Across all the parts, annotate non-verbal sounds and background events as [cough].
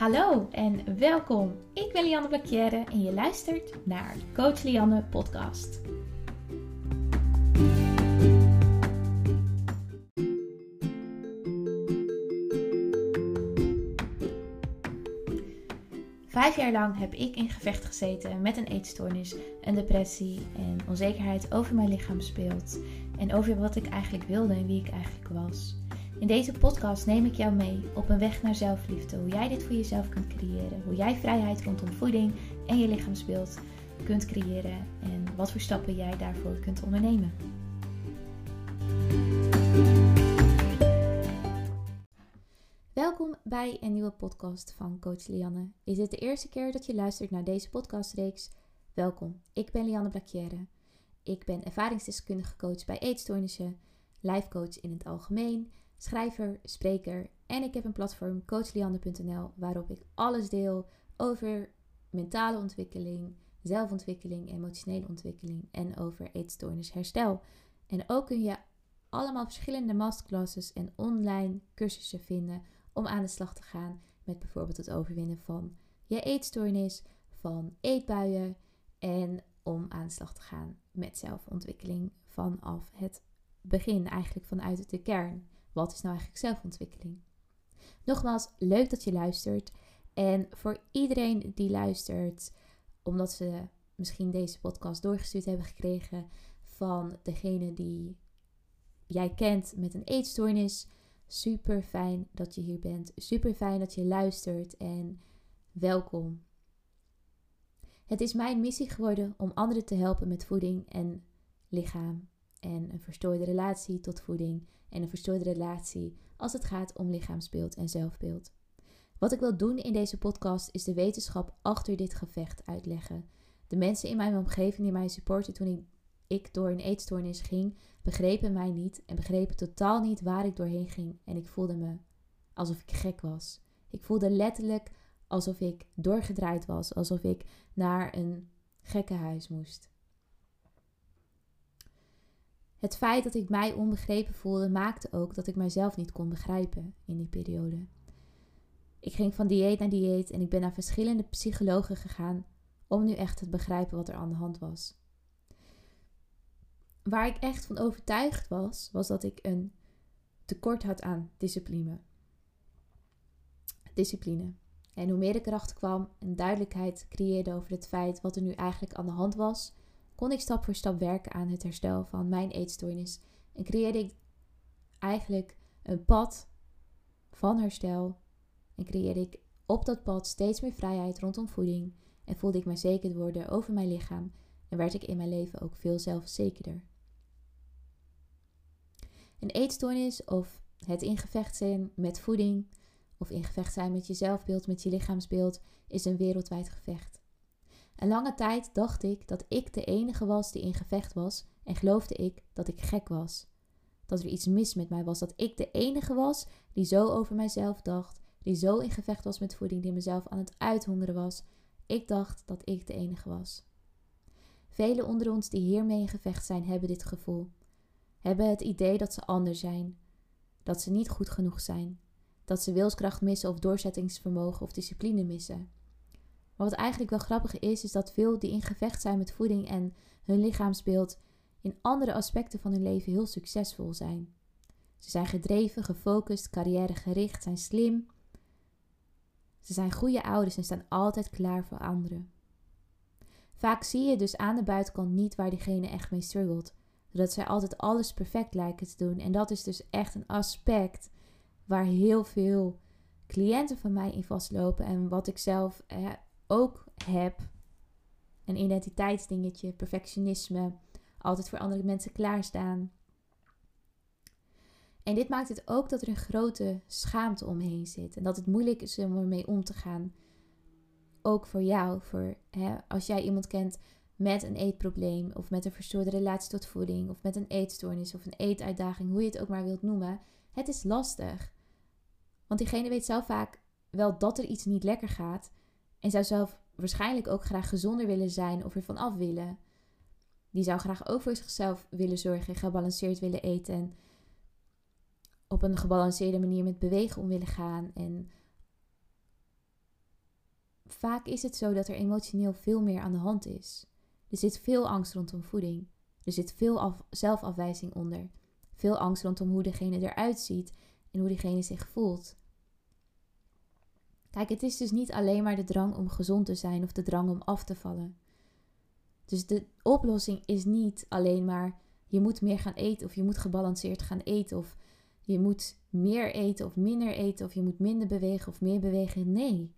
Hallo en welkom. Ik ben Lianne Blakjere en je luistert naar Coach Lianne podcast. Vijf jaar lang heb ik in gevecht gezeten met een eetstoornis, een depressie en onzekerheid over mijn lichaam speelt en over wat ik eigenlijk wilde en wie ik eigenlijk was. In deze podcast neem ik jou mee op een weg naar zelfliefde. Hoe jij dit voor jezelf kunt creëren. Hoe jij vrijheid rondom voeding en je lichaamsbeeld kunt creëren. En wat voor stappen jij daarvoor kunt ondernemen. Welkom bij een nieuwe podcast van Coach Lianne. Is dit de eerste keer dat je luistert naar deze podcastreeks? Welkom, ik ben Lianne Blakjere. Ik ben ervaringsdeskundige coach bij eetstoornissen, life coach in het algemeen schrijver, spreker en ik heb een platform coachlianne.nl waarop ik alles deel over mentale ontwikkeling, zelfontwikkeling, emotionele ontwikkeling en over eetstoornisherstel. En ook kun je allemaal verschillende masterclasses en online cursussen vinden om aan de slag te gaan met bijvoorbeeld het overwinnen van je eetstoornis, van eetbuien en om aan de slag te gaan met zelfontwikkeling vanaf het begin, eigenlijk vanuit de kern. Wat is nou eigenlijk zelfontwikkeling? Nogmaals, leuk dat je luistert. En voor iedereen die luistert, omdat ze misschien deze podcast doorgestuurd hebben gekregen van degene die jij kent met een eetstoornis. Super fijn dat je hier bent. Super fijn dat je luistert en welkom. Het is mijn missie geworden om anderen te helpen met voeding en lichaam en een verstoorde relatie tot voeding en een verstoorde relatie als het gaat om lichaamsbeeld en zelfbeeld. Wat ik wil doen in deze podcast is de wetenschap achter dit gevecht uitleggen. De mensen in mijn omgeving die mij supporten toen ik, door een eetstoornis ging, begrepen mij niet en begrepen totaal niet waar ik doorheen ging en ik voelde me alsof ik gek was. Ik voelde letterlijk alsof ik doorgedraaid was, alsof ik naar een gekkenhuis moest. Het feit dat ik mij onbegrepen voelde maakte ook dat ik mijzelf niet kon begrijpen in die periode. Ik ging van dieet naar dieet en ik ben naar verschillende psychologen gegaan om nu echt te begrijpen wat er aan de hand was. Waar ik echt van overtuigd was, was dat ik een tekort had aan discipline. Discipline. En hoe meer ik erachter kwam en duidelijkheid creëerde over het feit wat er nu eigenlijk aan de hand was, kon ik stap voor stap werken aan het herstel van mijn eetstoornis en creëerde ik eigenlijk een pad van herstel en creëerde ik op dat pad steeds meer vrijheid rondom voeding en voelde ik me zeker worden over mijn lichaam en werd ik in mijn leven ook veel zelfzekerder. Een eetstoornis of het ingevecht zijn met voeding of ingevecht zijn met je zelfbeeld, met je lichaamsbeeld, is een wereldwijd gevecht. Een lange tijd dacht ik dat ik de enige was die in gevecht was en geloofde ik dat ik gek was. Dat er iets mis met mij was, dat ik de enige was die zo over mijzelf dacht, die zo in gevecht was met voeding, die mezelf aan het uithongeren was. Ik dacht dat ik de enige was. Velen onder ons die hiermee in gevecht zijn, hebben dit gevoel. Hebben het idee dat ze anders zijn, dat ze niet goed genoeg zijn, dat ze wilskracht missen of doorzettingsvermogen of discipline missen. Maar wat eigenlijk wel grappig is, is dat veel die in gevecht zijn met voeding en hun lichaamsbeeld in andere aspecten van hun leven heel succesvol zijn. Ze zijn gedreven, gefocust, carrièregericht, zijn slim. Ze zijn goede ouders en staan altijd klaar voor anderen. Vaak zie je dus aan de buitenkant niet waar diegene echt mee struggelt, doordat zij altijd alles perfect lijken te doen. En dat is dus echt een aspect waar heel veel cliënten van mij in vastlopen en wat ik zelf ook heb. Een identiteitsdingetje, perfectionisme, altijd voor andere mensen klaarstaan. En dit maakt het ook dat er een grote schaamte omheen zit. En dat het moeilijk is om ermee om te gaan. Ook voor jou. Voor, hè, als jij iemand kent met een eetprobleem. Of met een verstoorde relatie tot voeding. Of met een eetstoornis. Of een eetuitdaging. Hoe je het ook maar wilt noemen. Het is lastig. Want diegene weet zelf vaak wel dat er iets niet lekker gaat. En zou zelf waarschijnlijk ook graag gezonder willen zijn of ervan af willen. Die zou graag ook voor zichzelf willen zorgen, gebalanceerd willen eten en op een gebalanceerde manier met bewegen om willen gaan. En vaak is het zo dat er emotioneel veel meer aan de hand is. Er zit veel angst rondom voeding. Er zit veel af, zelfafwijzing onder. Veel angst rondom hoe degene eruit ziet en hoe diegene zich voelt. Kijk, het is dus niet alleen maar de drang om gezond te zijn of de drang om af te vallen. Dus de oplossing is niet alleen maar je moet meer gaan eten of je moet gebalanceerd gaan eten of je moet meer eten of minder eten of je moet minder bewegen of meer bewegen. Nee,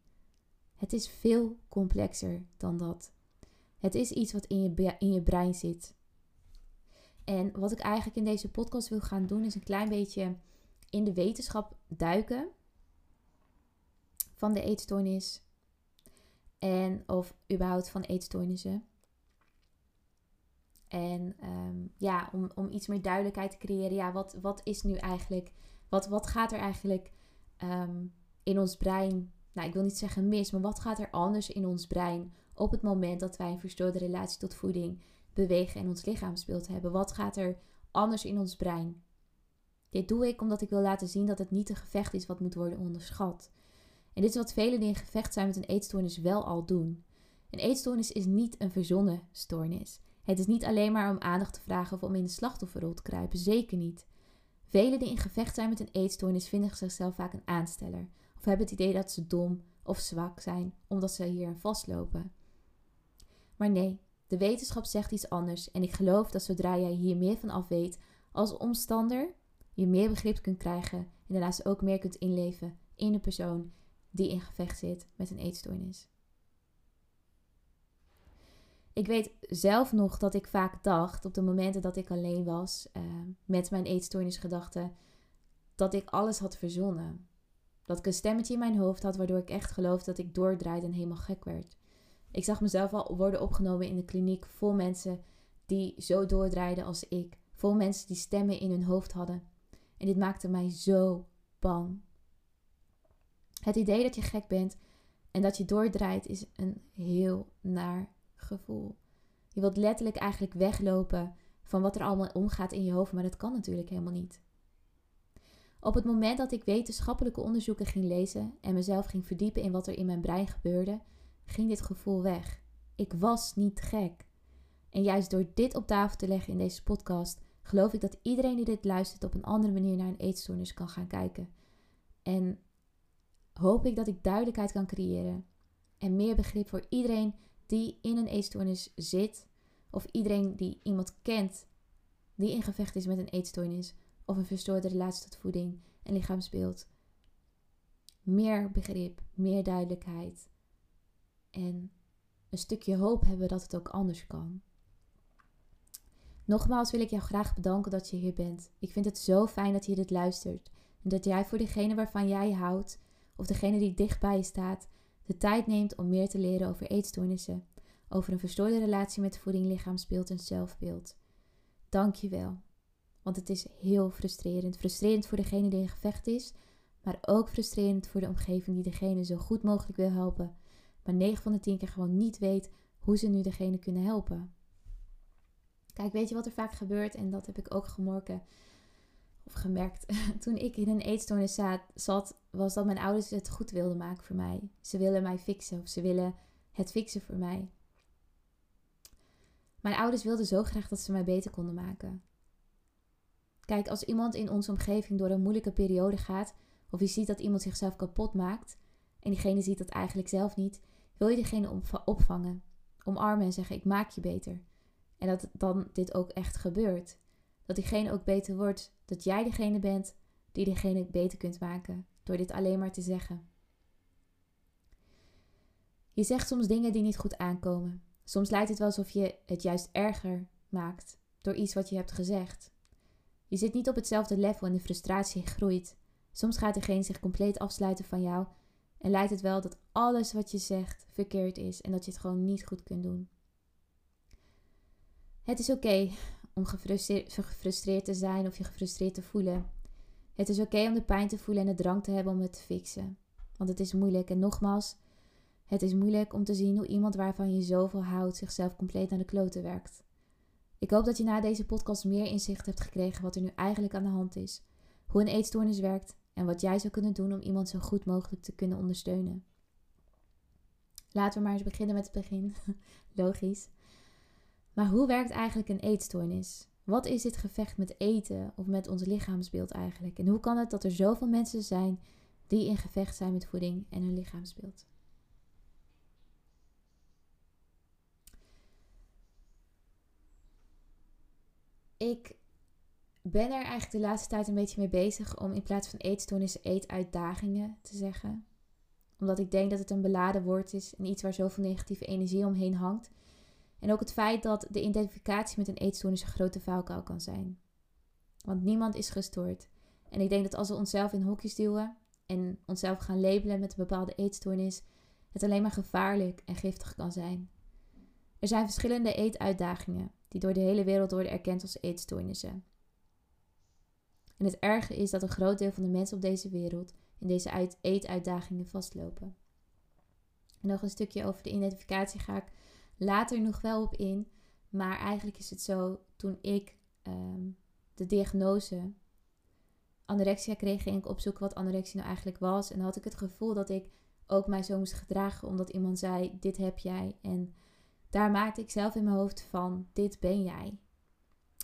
het is veel complexer dan dat. Het is iets wat in je, in je brein zit. En wat ik eigenlijk in deze podcast wil gaan doen, is een klein beetje in de wetenschap duiken van de eetstoornis. En of überhaupt van eetstoornissen. En ehm, ja, om, om iets meer duidelijkheid te creëren. Ja, wat, wat is nu eigenlijk. Wat, wat gaat er eigenlijk ehm, in ons brein. Nou, ik wil niet zeggen mis, maar wat gaat er anders in ons brein op het moment dat wij een verstoorde relatie tot voeding, bewegen en ons lichaamsbeeld hebben? Wat gaat er anders in ons brein? Dit doe ik omdat ik wil laten zien dat het niet een gevecht is wat moet worden onderschat. En dit is wat velen die in gevecht zijn met een eetstoornis wel al doen. Een eetstoornis is niet een verzonnen stoornis. Het is niet alleen maar om aandacht te vragen of om in de slachtofferrol te kruipen, zeker niet. Velen die in gevecht zijn met een eetstoornis vinden zichzelf vaak een aansteller of hebben het idee dat ze dom of zwak zijn omdat ze hier vastlopen. Maar nee, de wetenschap zegt iets anders en ik geloof dat zodra jij hier meer van af weet als omstander, je meer begrip kunt krijgen en daarnaast ook meer kunt inleven in de persoon die in gevecht zit met een eetstoornis. Ik weet zelf nog dat ik vaak dacht, op de momenten dat ik alleen was uh, met mijn eetstoornisgedachten, dat ik alles had verzonnen. Dat ik een stemmetje in mijn hoofd had waardoor ik echt geloofde dat ik doordraaide en helemaal gek werd. Ik zag mezelf al worden opgenomen in de kliniek vol mensen die zo doordraaiden als ik. Vol mensen die stemmen in hun hoofd hadden. En dit maakte mij zo bang. Het idee dat je gek bent en dat je doordraait is een heel naar gevoel. Je wilt letterlijk eigenlijk weglopen van wat er allemaal omgaat in je hoofd, maar dat kan natuurlijk helemaal niet. Op het moment dat ik wetenschappelijke onderzoeken ging lezen en mezelf ging verdiepen in wat er in mijn brein gebeurde, ging dit gevoel weg. Ik was niet gek. En juist door dit op tafel te leggen in deze podcast, geloof ik dat iedereen die dit luistert op een andere manier naar een eetstoornis kan gaan kijken. En hoop ik dat ik duidelijkheid kan creëren en meer begrip voor iedereen die in een eetstoornis zit, of iedereen die iemand kent die in gevecht is met een eetstoornis of een verstoorde relatie tot voeding en lichaamsbeeld. Meer begrip, meer duidelijkheid en een stukje hoop hebben dat het ook anders kan. Nogmaals wil ik jou graag bedanken dat je hier bent. Ik vind het zo fijn dat je dit luistert en dat jij voor degene waarvan jij houdt of degene die dichtbij je staat de tijd neemt om meer te leren over eetstoornissen, over een verstoorde relatie met voeding, lichaamsbeeld en zelfbeeld. Dank je wel. Want het is heel frustrerend. Frustrerend voor degene die in gevecht is, maar ook frustrerend voor de omgeving die degene zo goed mogelijk wil helpen, maar 9 van de 10 keer gewoon niet weet hoe ze nu degene kunnen helpen. Kijk, weet je wat er vaak gebeurt? En dat heb ik ook gemorken of gemerkt [laughs] toen ik in een eetstoornis zat, was dat mijn ouders het goed wilden maken voor mij. Ze willen mij fixen of ze willen het fixen voor mij. Mijn ouders wilden zo graag dat ze mij beter konden maken. Kijk, als iemand in onze omgeving door een moeilijke periode gaat, of je ziet dat iemand zichzelf kapot maakt, en diegene ziet dat eigenlijk zelf niet, wil je diegene opvangen, omarmen en zeggen: Ik maak je beter. En dat dan dit ook echt gebeurt. Dat diegene ook beter wordt, dat jij degene bent die diegene beter kunt maken door dit alleen maar te zeggen. Je zegt soms dingen die niet goed aankomen. Soms lijkt het wel alsof je het juist erger maakt door iets wat je hebt gezegd. Je zit niet op hetzelfde level en de frustratie groeit. Soms gaat degene zich compleet afsluiten van jou en lijkt het wel dat alles wat je zegt verkeerd is en dat je het gewoon niet goed kunt doen. Het is oké om gefrustreerd, te zijn of je gefrustreerd te voelen. Het is oké om de pijn te voelen en de drang te hebben om het te fixen. Want het is moeilijk en nogmaals, het is moeilijk om te zien hoe iemand waarvan je zoveel houdt zichzelf compleet naar de kloten werkt. Ik hoop dat je na deze podcast meer inzicht hebt gekregen wat er nu eigenlijk aan de hand is, hoe een eetstoornis werkt en wat jij zou kunnen doen om iemand zo goed mogelijk te kunnen ondersteunen. Laten we maar eens beginnen met het begin. [laughs] Logisch. Maar hoe werkt eigenlijk een eetstoornis? Wat is dit gevecht met eten of met ons lichaamsbeeld eigenlijk? En hoe kan het dat er zoveel mensen zijn die in gevecht zijn met voeding en hun lichaamsbeeld? Ik ben er eigenlijk de laatste tijd een beetje mee bezig om in plaats van eetstoornissen eetuitdagingen te zeggen. Omdat ik denk dat het een beladen woord is en iets waar zoveel negatieve energie omheen hangt. En ook het feit dat de identificatie met een eetstoornis een grote valkuil kan zijn. Want niemand is gestoord. En ik denk dat als we onszelf in hokjes duwen en onszelf gaan labelen met een bepaalde eetstoornis, het alleen maar gevaarlijk en giftig kan zijn. Er zijn verschillende eetuitdagingen die door de hele wereld worden erkend als eetstoornissen. En het erge is dat een groot deel van de mensen op deze wereld in deze eetuitdagingen vastlopen. En nog een stukje over de identificatie ga ik later nog wel op in. Maar eigenlijk is het zo, toen ik ehm, de diagnose anorexia kreeg, ging ik opzoeken wat anorexia nou eigenlijk was. En had ik het gevoel dat ik ook mij zo moest gedragen, omdat iemand zei: Dit heb jij. En daar maakte ik zelf in mijn hoofd van: Dit ben jij.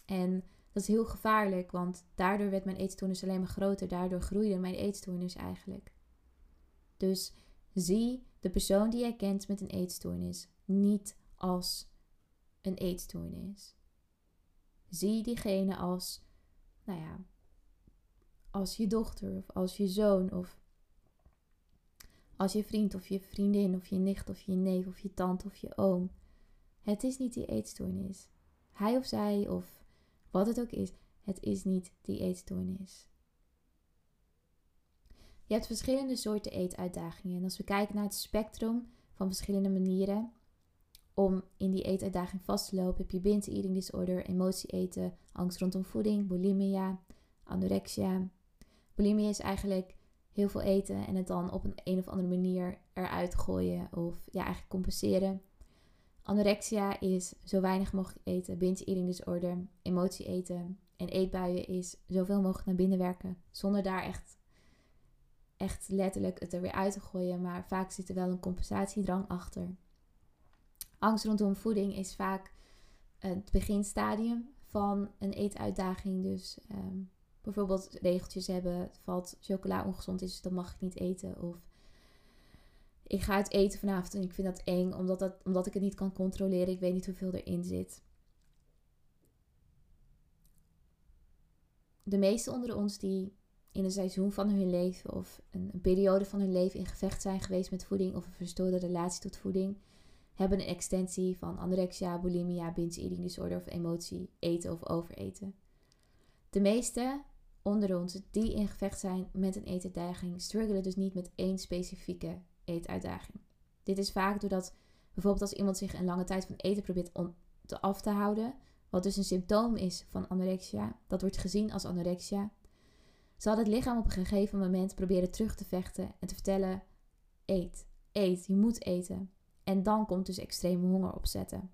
En dat is heel gevaarlijk, want daardoor werd mijn eetstoornis alleen maar groter. Daardoor groeide mijn eetstoornis eigenlijk. Dus zie de persoon die jij kent met een eetstoornis niet als een eetstoornis. Zie diegene als, nou ja, als je dochter of als je zoon of als je vriend of je vriendin of je nicht of je neef of je tante of je oom. Het is niet die eetstoornis. Hij of zij of wat het ook is, het is niet die eetstoornis. Je hebt verschillende soorten eetuitdagingen. En als we kijken naar het spectrum van verschillende manieren om in die eetuitdaging vast te lopen, heb je binge eating disorder, emotie eten, angst rondom voeding, bulimia, anorexia. Bulimia is eigenlijk heel veel eten en het dan op een, een of andere manier eruit gooien of ja, eigenlijk compenseren. Anorexia is zo weinig mogelijk eten, binge eating disorder, emotie eten en eetbuien is zoveel mogelijk naar binnen werken zonder daar echt, echt letterlijk het er weer uit te gooien, maar vaak zit er wel een compensatiedrang achter. Angst rondom voeding is vaak het beginstadium van een eetuitdaging, dus ehm, bijvoorbeeld regeltjes hebben, valt chocola ongezond is, dan mag ik niet eten of ik ga het eten vanavond en ik vind dat eng omdat, dat, omdat ik het niet kan controleren. Ik weet niet hoeveel erin zit. De meesten onder ons die in een seizoen van hun leven of een periode van hun leven in gevecht zijn geweest met voeding of een verstoorde relatie tot voeding, hebben een extensie van anorexia, bulimia, binge eating disorder of emotie, eten of overeten. De meeste onder ons die in gevecht zijn met een eetendaging struggelen dus niet met één specifieke eetuitdaging. Dit is vaak doordat bijvoorbeeld als iemand zich een lange tijd van eten probeert om te af te houden, wat dus een symptoom is van anorexia, dat wordt gezien als anorexia, zal het lichaam op een gegeven moment proberen terug te vechten en te vertellen: eet, eet, je moet eten. En dan komt dus extreme honger opzetten.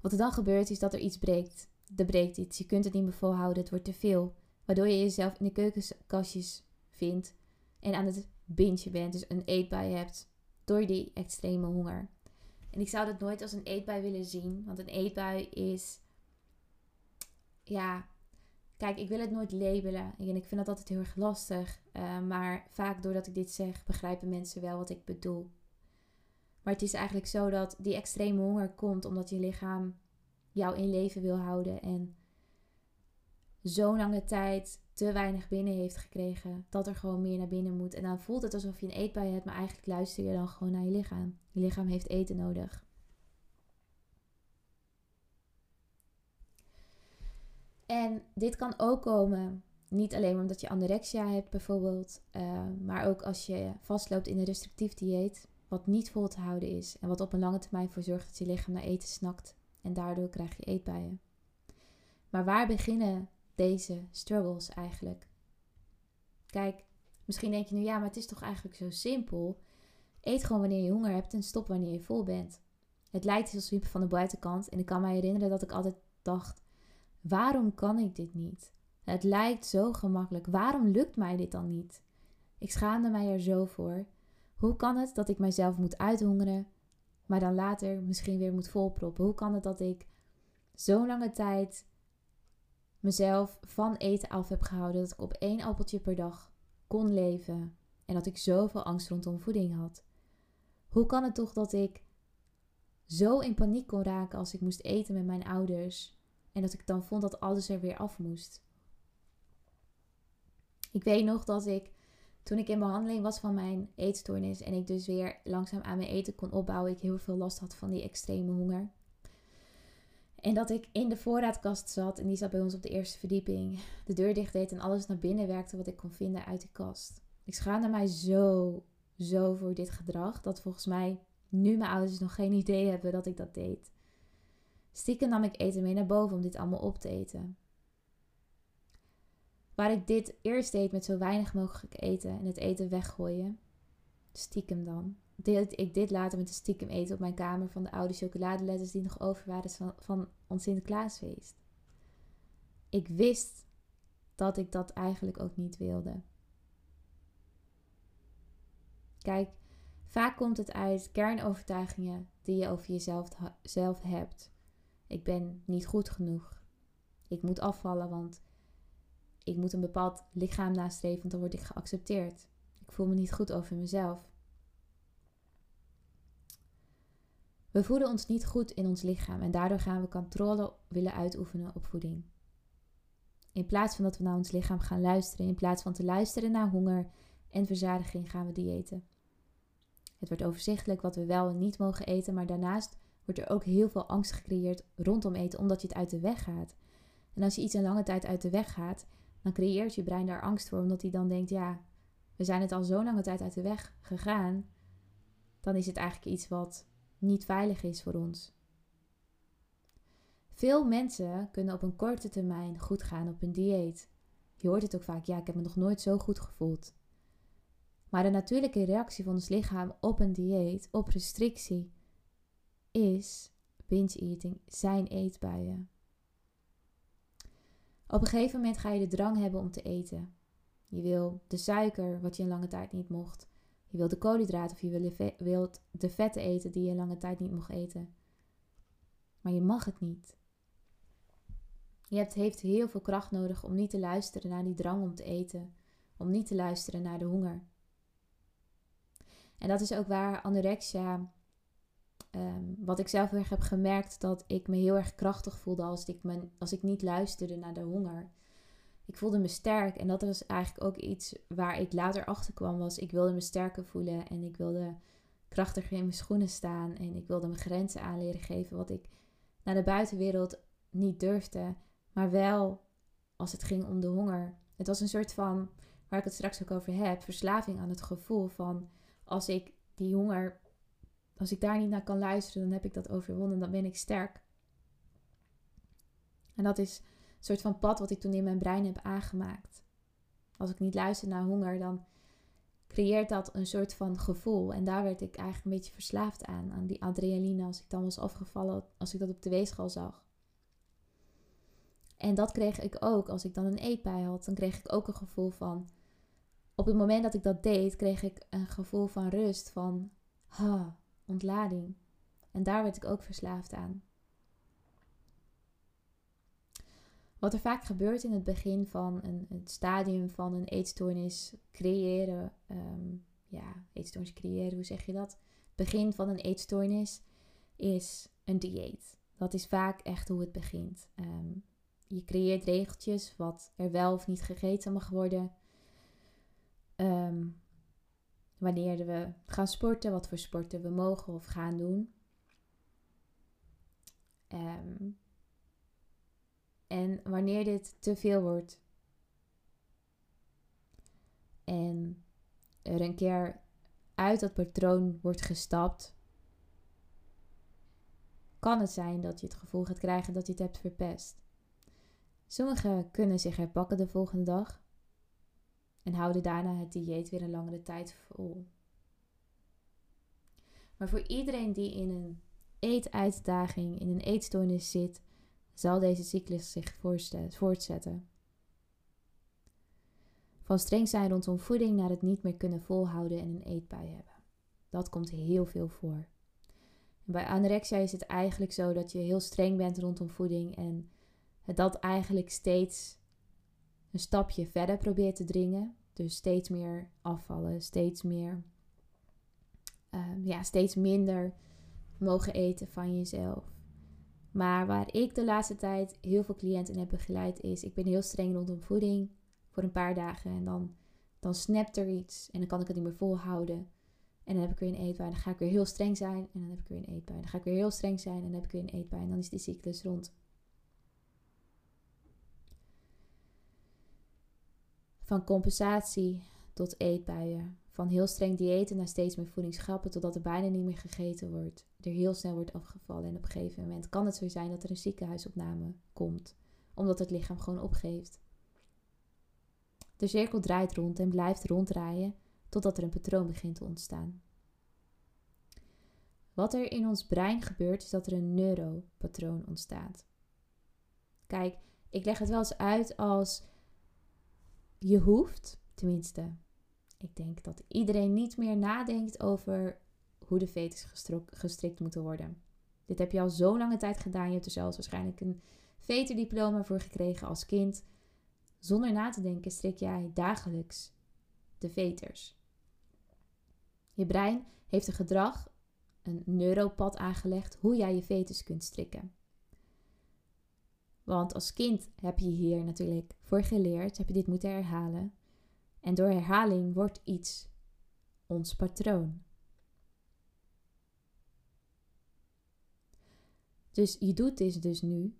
Wat er dan gebeurt is dat er iets breekt. Er breekt iets, je kunt het niet meer volhouden, het wordt te veel. Waardoor je jezelf in de keukenkastjes vindt en aan het binge bent, dus een eetbui hebt door die extreme honger. En ik zou dat nooit als een eetbui willen zien, want een eetbui is, ja, kijk, ik wil het nooit labelen en ik vind dat altijd heel erg lastig, uh, maar vaak doordat ik dit zeg, begrijpen mensen wel wat ik bedoel. Maar het is eigenlijk zo dat die extreme honger komt omdat je lichaam jou in leven wil houden en zo'n lange tijd te weinig binnen heeft gekregen, dat er gewoon meer naar binnen moet. En dan voelt het alsof je een eetbui hebt, maar eigenlijk luister je dan gewoon naar je lichaam. Je lichaam heeft eten nodig. En dit kan ook komen, niet alleen omdat je anorexia hebt bijvoorbeeld, uh, maar ook als je vastloopt in een restrictief dieet, wat niet vol te houden is en wat op een lange termijn voor zorgt dat je lichaam naar eten snakt en daardoor krijg je eetbuien. Maar waar beginnen deze struggles eigenlijk? Kijk, misschien denk je nu ja, maar het is toch eigenlijk zo simpel. Eet gewoon wanneer je honger hebt en stop wanneer je vol bent. Het lijkt heel simpel van de buitenkant en ik kan me herinneren dat ik altijd dacht: waarom kan ik dit niet? Het lijkt zo gemakkelijk. Waarom lukt mij dit dan niet? Ik schaamde mij er zo voor. Hoe kan het dat ik mijzelf moet uithongeren, maar dan later misschien weer moet volproppen? Hoe kan het dat ik zo'n lange tijd mezelf van eten af heb gehouden dat ik op één appeltje per dag kon leven en dat ik zoveel angst rondom voeding had? Hoe kan het toch dat ik zo in paniek kon raken als ik moest eten met mijn ouders en dat ik dan vond dat alles er weer af moest? Ik weet nog dat ik toen ik in behandeling was van mijn eetstoornis en ik dus weer langzaam aan mijn eten kon opbouwen, ik heel veel last had van die extreme honger. En dat ik in de voorraadkast zat en die zat bij ons op de eerste verdieping. De deur dicht deed en alles naar binnen werkte wat ik kon vinden uit de kast. Ik schaamde mij zo, zo voor dit gedrag dat volgens mij nu mijn ouders nog geen idee hebben dat ik dat deed. Stiekem nam ik eten mee naar boven om dit allemaal op te eten. Waar ik dit eerst deed met zo weinig mogelijk eten en het eten weggooien, stiekem dan, deed ik dit later met de stiekem eten op mijn kamer van de oude chocoladeletters die nog over waren van, van ons Sinterklaasfeest. Ik wist dat ik dat eigenlijk ook niet wilde. Kijk, vaak komt het uit kernovertuigingen die je over jezelf zelf hebt. Ik ben niet goed genoeg. Ik moet afvallen, want ik moet een bepaald lichaam nastreven, want dan word ik geaccepteerd. Ik voel me niet goed over mezelf. We voelen ons niet goed in ons lichaam en daardoor gaan we controle willen uitoefenen op voeding. In plaats van dat we naar ons lichaam gaan luisteren, in plaats van te luisteren naar honger en verzadiging, gaan we diëten. Het wordt overzichtelijk wat we wel en niet mogen eten, maar daarnaast wordt er ook heel veel angst gecreëerd rondom eten, omdat je het uit de weg gaat. En als je iets een lange tijd uit de weg gaat, dan creëert je brein daar angst voor, omdat hij dan denkt: ja, we zijn het al zo lange tijd uit de weg gegaan, dan is het eigenlijk iets wat niet veilig is voor ons. Veel mensen kunnen op een korte termijn goed gaan op een dieet. Je hoort het ook vaak: ja, ik heb me nog nooit zo goed gevoeld. Maar de natuurlijke reactie van ons lichaam op een dieet, op restrictie, is binge eating, zijn eetbuien. Op een gegeven moment ga je de drang hebben om te eten. Je wil de suiker, wat je een lange tijd niet mocht. Je wilt de koolhydraten of je wilt de vetten eten die je lange tijd niet mocht eten. Maar je mag het niet. Je hebt, heeft heel veel kracht nodig om niet te luisteren naar die drang om te eten. Om niet te luisteren naar de honger. En dat is ook waar anorexia Ehm, wat ik zelf erg heb gemerkt, dat ik me heel erg krachtig voelde als ik, me, als ik niet luisterde naar de honger. Ik voelde me sterk en dat was eigenlijk ook iets waar ik later achter kwam. Was ik wilde me sterker voelen en ik wilde krachtiger in mijn schoenen staan en ik wilde mijn grenzen aanleren geven. Wat ik naar de buitenwereld niet durfde, maar wel als het ging om de honger. Het was een soort van, waar ik het straks ook over heb, verslaving aan het gevoel van als ik die honger als ik daar niet naar kan luisteren, dan heb ik dat overwonnen. Dan ben ik sterk. En dat is een soort van pad wat ik toen in mijn brein heb aangemaakt. Als ik niet luister naar honger, dan creëert dat een soort van gevoel. En daar werd ik eigenlijk een beetje verslaafd aan. Aan die adrenaline als ik dan was afgevallen, als ik dat op de weegschaal zag. En dat kreeg ik ook als ik dan een eetbui had. Dan kreeg ik ook een gevoel van. Op het moment dat ik dat deed, kreeg ik een gevoel van rust. Van, ha, ontlading. En daar werd ik ook verslaafd aan. Wat er vaak gebeurt in het begin van een, het stadium van een eetstoornis creëren, ehm, ja, eetstoornis creëren, hoe zeg je dat? Het begin van een eetstoornis is een dieet. Dat is vaak echt hoe het begint. Ehm, je creëert regeltjes wat er wel of niet gegeten mag worden. Um, wanneer we gaan sporten, wat voor sporten we mogen of gaan doen. Ehm, en wanneer dit te veel wordt. En er een keer uit dat patroon wordt gestapt, kan het zijn dat je het gevoel gaat krijgen dat je het hebt verpest. Sommigen kunnen zich herpakken de volgende dag en houden daarna het dieet weer een langere tijd vol. Maar voor iedereen die in een eetuitdaging, in een eetstoornis zit, zal deze cyclus zich voortzetten. Van streng zijn rondom voeding naar het niet meer kunnen volhouden en een eetbui hebben. Dat komt heel veel voor. Bij anorexia is het eigenlijk zo dat je heel streng bent rondom voeding en dat eigenlijk steeds een stapje verder probeert te dringen. Dus steeds meer afvallen, steeds meer, ehm, ja, steeds minder mogen eten van jezelf. Maar waar ik de laatste tijd heel veel cliënten heb begeleid is, ik ben heel streng rondom voeding voor een paar dagen en dan, dan snapt er iets en dan kan ik het niet meer volhouden. En dan heb ik weer een eetbui. Dan ga ik weer heel streng zijn. En dan heb ik weer een eetbui. Dan ga ik weer heel streng zijn. En dan heb ik weer een eetbui. En dan is die cyclus rond. Van compensatie tot eetbuien. Van heel streng diëten naar steeds meer voedingsgrappen. Totdat er bijna niet meer gegeten wordt. Er heel snel wordt afgevallen. En op een gegeven moment kan het zo zijn dat er een ziekenhuisopname komt. Omdat het lichaam gewoon opgeeft. De cirkel draait rond en blijft ronddraaien totdat er een patroon begint te ontstaan. Wat er in ons brein gebeurt, is dat er een neuropatroon ontstaat. Kijk, ik leg het wel eens uit als je hoeft, tenminste, ik denk dat iedereen niet meer nadenkt over hoe de fetus gestrikt moeten worden. Dit heb je al zo lange tijd gedaan. Je hebt er zelfs waarschijnlijk een veterdiploma voor gekregen als kind. Zonder na te denken strik jij dagelijks de veters. Je brein heeft een gedrag, een neuropad aangelegd, hoe jij je fetus kunt strikken. Want als kind heb je hier natuurlijk voor geleerd, heb je dit moeten herhalen. En door herhaling wordt iets ons patroon. Dus je doet dit dus nu.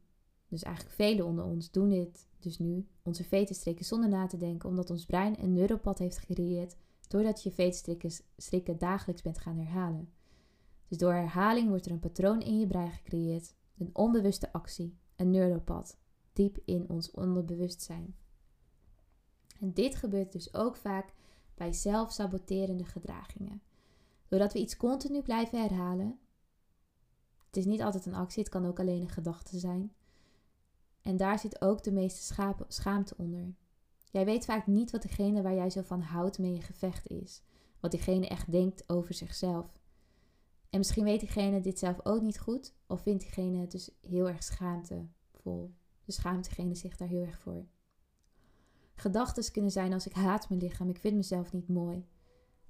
Dus eigenlijk velen onder ons doen dit dus nu. Onze fetus strikken zonder na te denken, omdat ons brein een neuropad heeft gecreëerd doordat je veetstrikken dagelijks bent gaan herhalen. Dus door herhaling wordt er een patroon in je brein gecreëerd, een onbewuste actie, een neuropad, diep in ons onderbewustzijn. En dit gebeurt dus ook vaak bij zelfsaboterende gedragingen. Doordat we iets continu blijven herhalen. Het is niet altijd een actie, het kan ook alleen een gedachte zijn. En daar zit ook de meeste schaamte onder. Jij weet vaak niet wat degene waar jij zo van houdt mee een gevecht is. Wat diegene echt denkt over zichzelf. En misschien weet diegene dit zelf ook niet goed. Of vindt diegene het dus heel erg schaamtevol. Dus schaamt diegene zich daar heel erg voor. Gedachten kunnen zijn als ik haat mijn lichaam, ik vind mezelf niet mooi.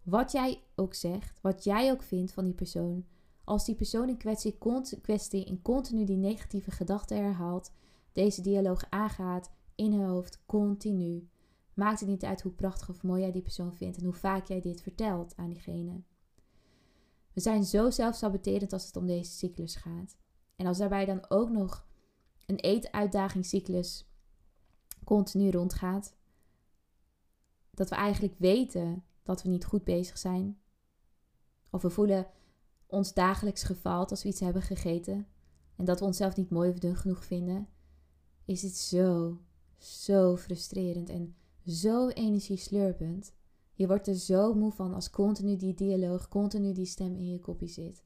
Wat jij ook zegt, wat jij ook vindt van die persoon. Als die persoon in kwestie, kwestie in continu die negatieve gedachten herhaalt, deze dialoog aangaat in hun hoofd continu, Maakt het niet uit hoe prachtig of mooi jij die persoon vindt en hoe vaak jij dit vertelt aan diegene. We zijn zo zelfsaboterend als het om deze cyclus gaat. En als daarbij dan ook nog een eetuitdagingscyclus continu rondgaat, dat we eigenlijk weten dat we niet goed bezig zijn. Of we voelen ons dagelijks gefaald als we iets hebben gegeten en dat we onszelf niet mooi of dun genoeg vinden, is het zo, zo frustrerend en zo energieslurpend. Je wordt er zo moe van als continu die dialoog, continu die stem in je kopje zit.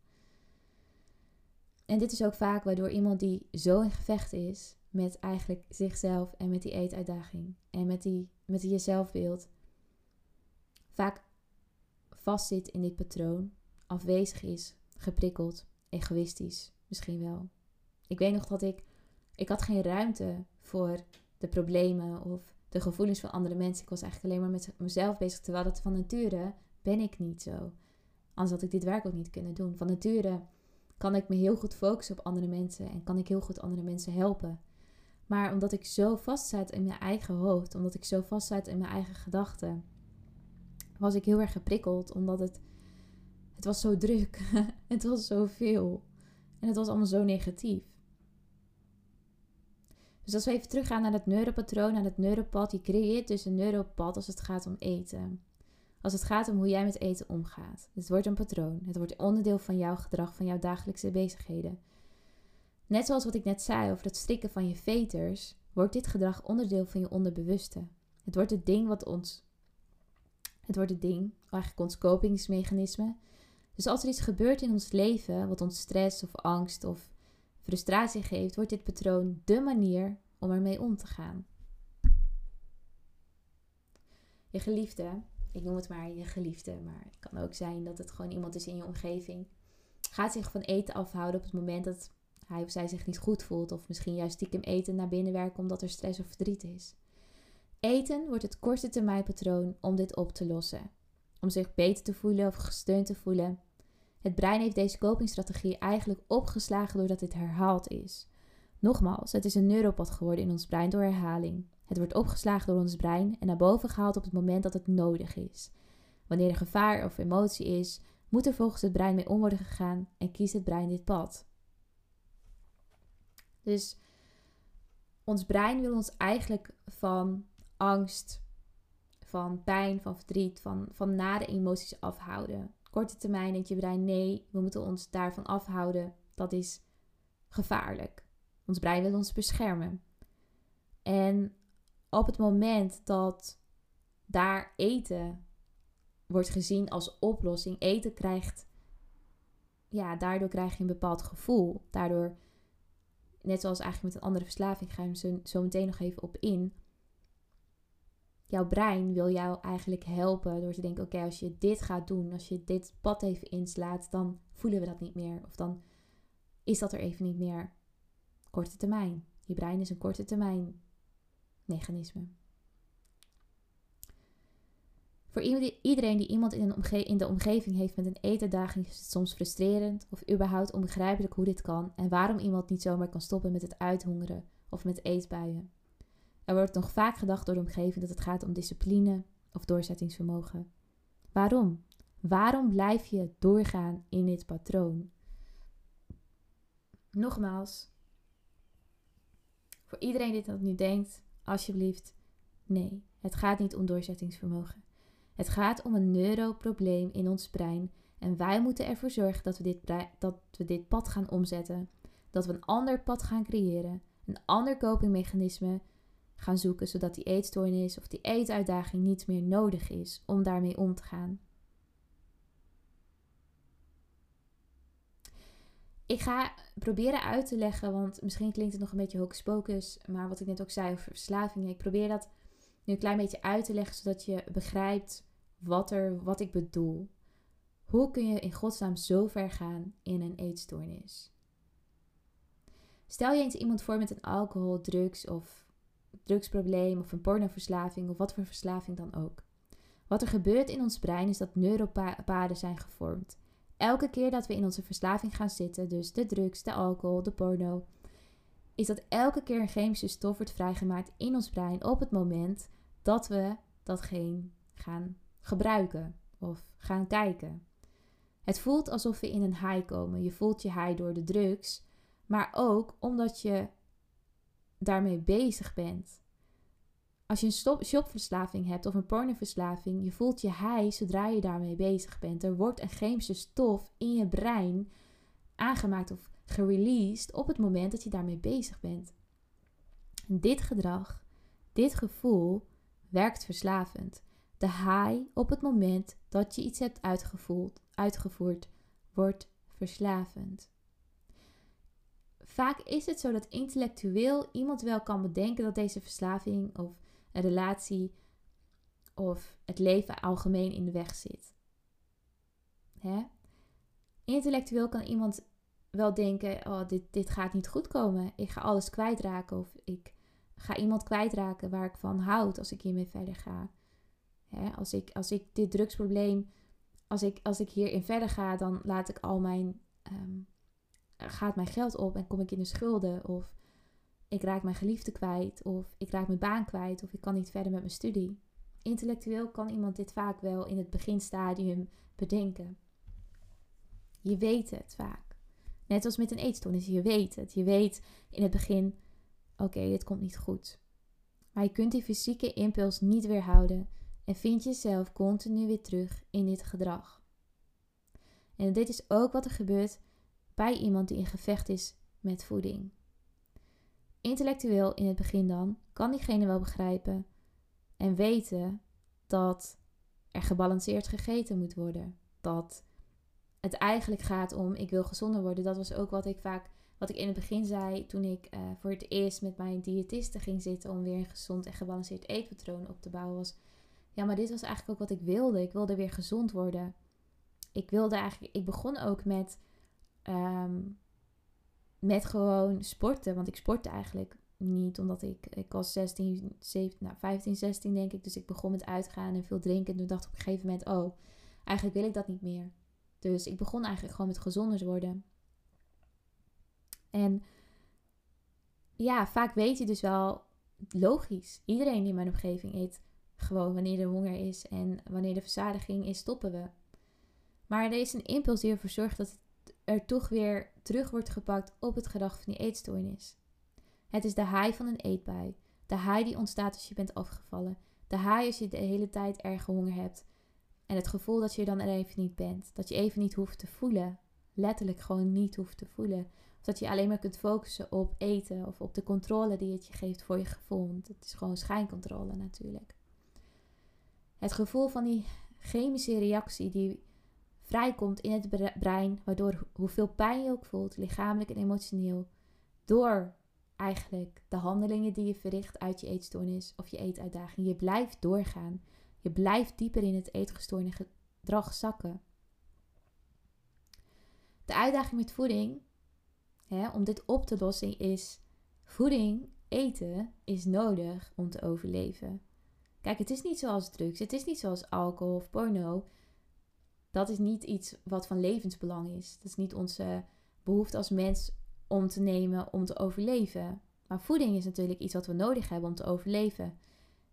En dit is ook vaak waardoor iemand die zo in gevecht is met eigenlijk zichzelf en met die eetuitdaging en met, die, met die jezelfbeeld, vaak vastzit in dit patroon, afwezig is, geprikkeld, egoïstisch misschien wel. Ik weet nog dat ik, ik had geen ruimte voor de problemen of de gevoelens van andere mensen. Ik was eigenlijk alleen maar met mezelf bezig. Terwijl dat van nature ben ik niet zo. Anders had ik dit werk ook niet kunnen doen. Van nature kan ik me heel goed focussen op andere mensen en kan ik heel goed andere mensen helpen. Maar omdat ik zo vastzat in mijn eigen hoofd, omdat ik zo vastzat in mijn eigen gedachten, was ik heel erg geprikkeld. Omdat het, het was zo druk. [laughs] het was zoveel. En het was allemaal zo negatief. Dus als we even teruggaan naar het neuropatroon, naar het neuropad. Je creëert dus een neuropad als het gaat om eten. Als het gaat om hoe jij met eten omgaat. Het wordt een patroon. Het wordt onderdeel van jouw gedrag, van jouw dagelijkse bezigheden. Net zoals wat ik net zei over het strikken van je veters, wordt dit gedrag onderdeel van je onderbewuste. Het wordt het ding wat ons. Het wordt het ding, eigenlijk ons kopingsmechanisme. Dus als er iets gebeurt in ons leven wat ons stress of angst of frustratie geeft, wordt dit patroon de manier om ermee om te gaan. Je geliefde, ik noem het maar je geliefde, maar het kan ook zijn dat het gewoon iemand is in je omgeving, gaat zich van eten afhouden op het moment dat hij of zij zich niet goed voelt, of misschien juist stiekem eten naar binnen werken omdat er stress of verdriet is. Eten wordt het korte termijn patroon om dit op te lossen. Om zich beter te voelen of gesteund te voelen. Het brein heeft deze copingstrategie eigenlijk opgeslagen doordat dit herhaald is. Nogmaals, het is een neuropad geworden in ons brein door herhaling. Het wordt opgeslagen door ons brein en naar boven gehaald op het moment dat het nodig is. Wanneer er gevaar of emotie is, moet er volgens het brein mee om worden gegaan en kiest het brein dit pad. Dus ons brein wil ons eigenlijk van angst, van pijn, van verdriet, van, van nare emoties afhouden. Korte termijn denkt je brein nee, we moeten ons daarvan afhouden. Dat is gevaarlijk. Ons brein wil ons beschermen. En op het moment dat daar eten wordt gezien als oplossing, eten krijgt, ja, daardoor krijg je een bepaald gevoel. Daardoor, net zoals eigenlijk met een andere verslaving, ga je hem zo, zo meteen nog even op in. Jouw brein wil jou eigenlijk helpen door te denken: oké, als je dit gaat doen, als je dit pad even inslaat, dan voelen we dat niet meer. Of dan is dat er even niet meer. Korte termijn. Je brein is een korte termijn mechanisme. Voor iedereen die iemand in, een in de omgeving heeft met een eeterdaging is het soms frustrerend of überhaupt onbegrijpelijk hoe dit kan en waarom iemand niet zomaar kan stoppen met het uithongeren of met eetbuien. Er wordt nog vaak gedacht door de omgeving dat het gaat om discipline of doorzettingsvermogen. Waarom? Waarom blijf je doorgaan in dit patroon? Nogmaals, voor iedereen die dat nu denkt, alsjeblieft, nee, het gaat niet om doorzettingsvermogen. Het gaat om een neuroprobleem in ons brein en wij moeten ervoor zorgen dat we, dit dat we dit pad gaan omzetten, dat we een ander pad gaan creëren, een ander copingmechanisme gaan zoeken, zodat die eetstoornis of die eetuitdaging niet meer nodig is om daarmee om te gaan. Ik ga proberen uit te leggen, want misschien klinkt het nog een beetje hocus pocus, maar wat ik net ook zei over verslavingen, ik probeer dat nu een klein beetje uit te leggen, zodat je begrijpt wat, er, wat ik bedoel. Hoe kun je in godsnaam zo ver gaan in een eetstoornis? Stel je eens iemand voor met een alcohol, drugs of drugsprobleem of een pornoverslaving of wat voor verslaving dan ook. Wat er gebeurt in ons brein is dat neuropaden zijn gevormd. Elke keer dat we in onze verslaving gaan zitten, dus de drugs, de alcohol, de porno, is dat elke keer een chemische stof wordt vrijgemaakt in ons brein op het moment dat we datgene gaan gebruiken of gaan kijken. Het voelt alsof we in een high komen. Je voelt je high door de drugs, maar ook omdat je daarmee bezig bent. Als je een shopverslaving hebt of een pornoverslaving, je voelt je high zodra je daarmee bezig bent. Er wordt een chemische stof in je brein aangemaakt of gereleased op het moment dat je daarmee bezig bent. dit gedrag, dit gevoel, werkt verslavend. De high op het moment dat je iets hebt uitgevoerd, uitgevoerd wordt verslavend. Vaak is het zo dat intellectueel iemand wel kan bedenken dat deze verslaving of een relatie of het leven algemeen in de weg zit. Hè? Intellectueel kan iemand wel denken: oh, dit, dit gaat niet goed komen. Ik ga alles kwijtraken. Of ik ga iemand kwijtraken waar ik van houd als ik hiermee verder ga. Hè? Als, ik, als ik dit drugsprobleem, als ik, als ik hierin verder ga, dan laat ik al mijn. Ehm, gaat mijn geld op en kom ik in de schulden. Of ik raak mijn geliefde kwijt. Of ik raak mijn baan kwijt. Of ik kan niet verder met mijn studie. Intellectueel kan iemand dit vaak wel in het beginstadium bedenken. Je weet het vaak. Net als met een eetstoornis, je weet het. Je weet in het begin, oké, dit komt niet goed. Maar je kunt die fysieke impuls niet weerhouden en vind jezelf continu weer terug in dit gedrag. En dit is ook wat er gebeurt bij iemand die in gevecht is met voeding. Intellectueel in het begin dan kan diegene wel begrijpen en weten dat er gebalanceerd gegeten moet worden. Dat het eigenlijk gaat om ik wil gezonder worden. Dat was ook wat ik vaak, wat ik in het begin zei toen ik uh, voor het eerst met mijn diëtiste ging zitten om weer een gezond en gebalanceerd eetpatroon op te bouwen. Was ja, maar dit was eigenlijk ook wat ik wilde. Ik wilde weer gezond worden. Ik wilde eigenlijk, ik begon ook met, ehm, met gewoon sporten. Want ik sportte eigenlijk niet, omdat ik, ik was 16, 17, nou 15, 16 denk ik. Dus ik begon met uitgaan en veel drinken. En toen dacht ik op een gegeven moment, oh, eigenlijk wil ik dat niet meer. Dus ik begon eigenlijk gewoon met gezonder worden. En ja, vaak weet je dus wel, logisch. Iedereen in mijn omgeving eet gewoon wanneer er honger is en wanneer de verzadiging is, stoppen we. Maar er is een impuls die ervoor zorgt dat het er toch weer terug wordt gepakt op het gedrag van die eetstoornis. Het is de high van een eetbui. De high die ontstaat als je bent afgevallen. De high als je de hele tijd erg honger hebt. En het gevoel dat je er dan er even niet bent. Dat je even niet hoeft te voelen. Letterlijk gewoon niet hoeft te voelen. Of dat je alleen maar kunt focussen op eten of op de controle die het je geeft voor je gevoel. Want het is gewoon schijncontrole natuurlijk. Het gevoel van die chemische reactie die vrijkomt in het brein, waardoor hoeveel pijn je ook voelt, lichamelijk en emotioneel, door eigenlijk de handelingen die je verricht uit je eetstoornis of je eetuitdaging. Je blijft doorgaan. Je blijft dieper in het eetgestoorde gedrag zakken. De uitdaging met voeding, hè, om dit op te lossen, is voeding, eten, is nodig om te overleven. Kijk, het is niet zoals drugs, het is niet zoals alcohol of porno. Dat is niet iets wat van levensbelang is. Dat is niet onze behoefte als mens om te nemen om te overleven. Maar voeding is natuurlijk iets wat we nodig hebben om te overleven.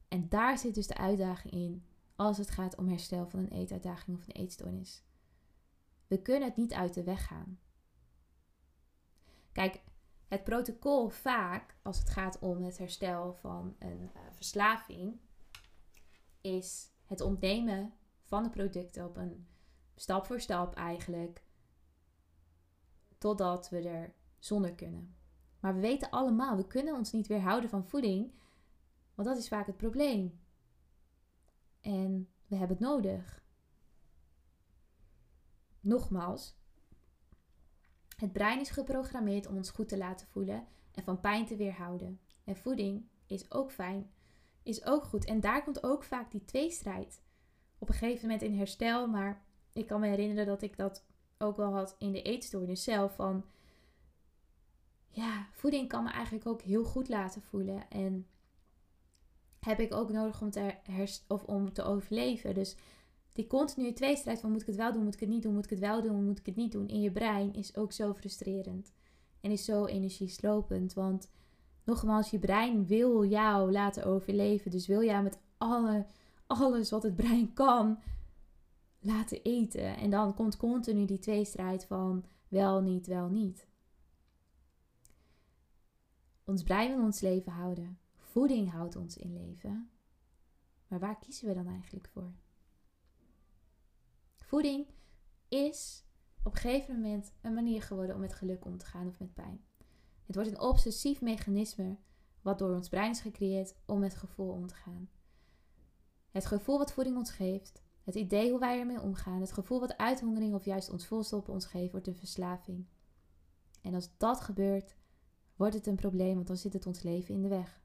En daar zit dus de uitdaging in als het gaat om herstel van een eetuitdaging of een eetstoornis. We kunnen het niet uit de weg gaan. Kijk, het protocol vaak als het gaat om het herstel van een uh, verslaving is het ontnemen van de producten op een stap voor stap eigenlijk totdat we er zonder kunnen. Maar we weten allemaal, we kunnen ons niet weerhouden van voeding, want dat is vaak het probleem. En we hebben het nodig. Nogmaals, het brein is geprogrammeerd om ons goed te laten voelen en van pijn te weerhouden. En voeding is ook fijn, is ook goed. En daar komt ook vaak die tweestrijd. Op een gegeven moment in herstel, maar ik kan me herinneren dat ik dat ook wel had in de eetstoornis zelf. Van ja, voeding kan me eigenlijk ook heel goed laten voelen. En heb ik ook nodig om te, of om te overleven. Dus die continue tweestrijd van moet ik het wel doen, moet ik het niet doen, moet ik het wel doen, moet ik het niet doen. In je brein is ook zo frustrerend. En is zo energieslopend. Want nogmaals, je brein wil jou laten overleven. Dus wil jou met alle, alles wat het brein kan laten eten. En dan komt continu die tweestrijd van wel, niet, wel, niet. Ons wil ons leven houden. Voeding houdt ons in leven. Maar waar kiezen we dan eigenlijk voor? Voeding is op een gegeven moment een manier geworden om met geluk om te gaan of met pijn. Het wordt een obsessief mechanisme wat door ons brein is gecreëerd om met gevoel om te gaan. Het gevoel wat voeding ons geeft, het idee hoe wij ermee omgaan, het gevoel wat uithongering of juist ons volstoppen ons geeft, wordt een verslaving. En als dat gebeurt, wordt het een probleem, want dan zit het ons leven in de weg.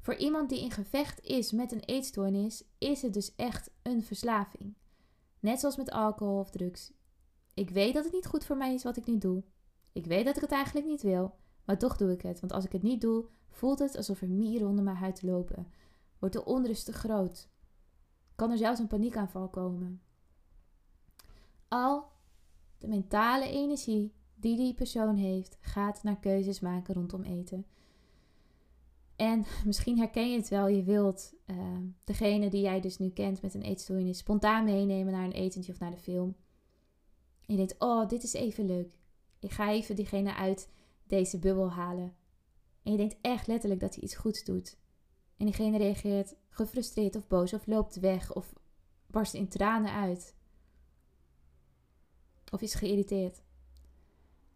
Voor iemand die in gevecht is met een eetstoornis, is het dus echt een verslaving. Net zoals met alcohol of drugs. Ik weet dat het niet goed voor mij is wat ik nu doe. Ik weet dat ik het eigenlijk niet wil, maar toch doe ik het. Want als ik het niet doe, voelt het alsof er mieren onder mijn huid lopen. Wordt de onrust te groot. Kan er zelfs een paniekaanval komen. Al de mentale energie die die persoon heeft, gaat naar keuzes maken rondom eten. En [laughs] misschien herken je het wel, je wilt uh, degene die jij dus nu kent met een eetstoornis spontaan meenemen naar een etentje of naar de film. En je denkt, oh, dit is even leuk. Ik ga even diegene uit deze bubbel halen. En je denkt echt letterlijk dat hij iets goeds doet. En diegene reageert gefrustreerd of boos of loopt weg of barst in tranen uit. Of is geïrriteerd.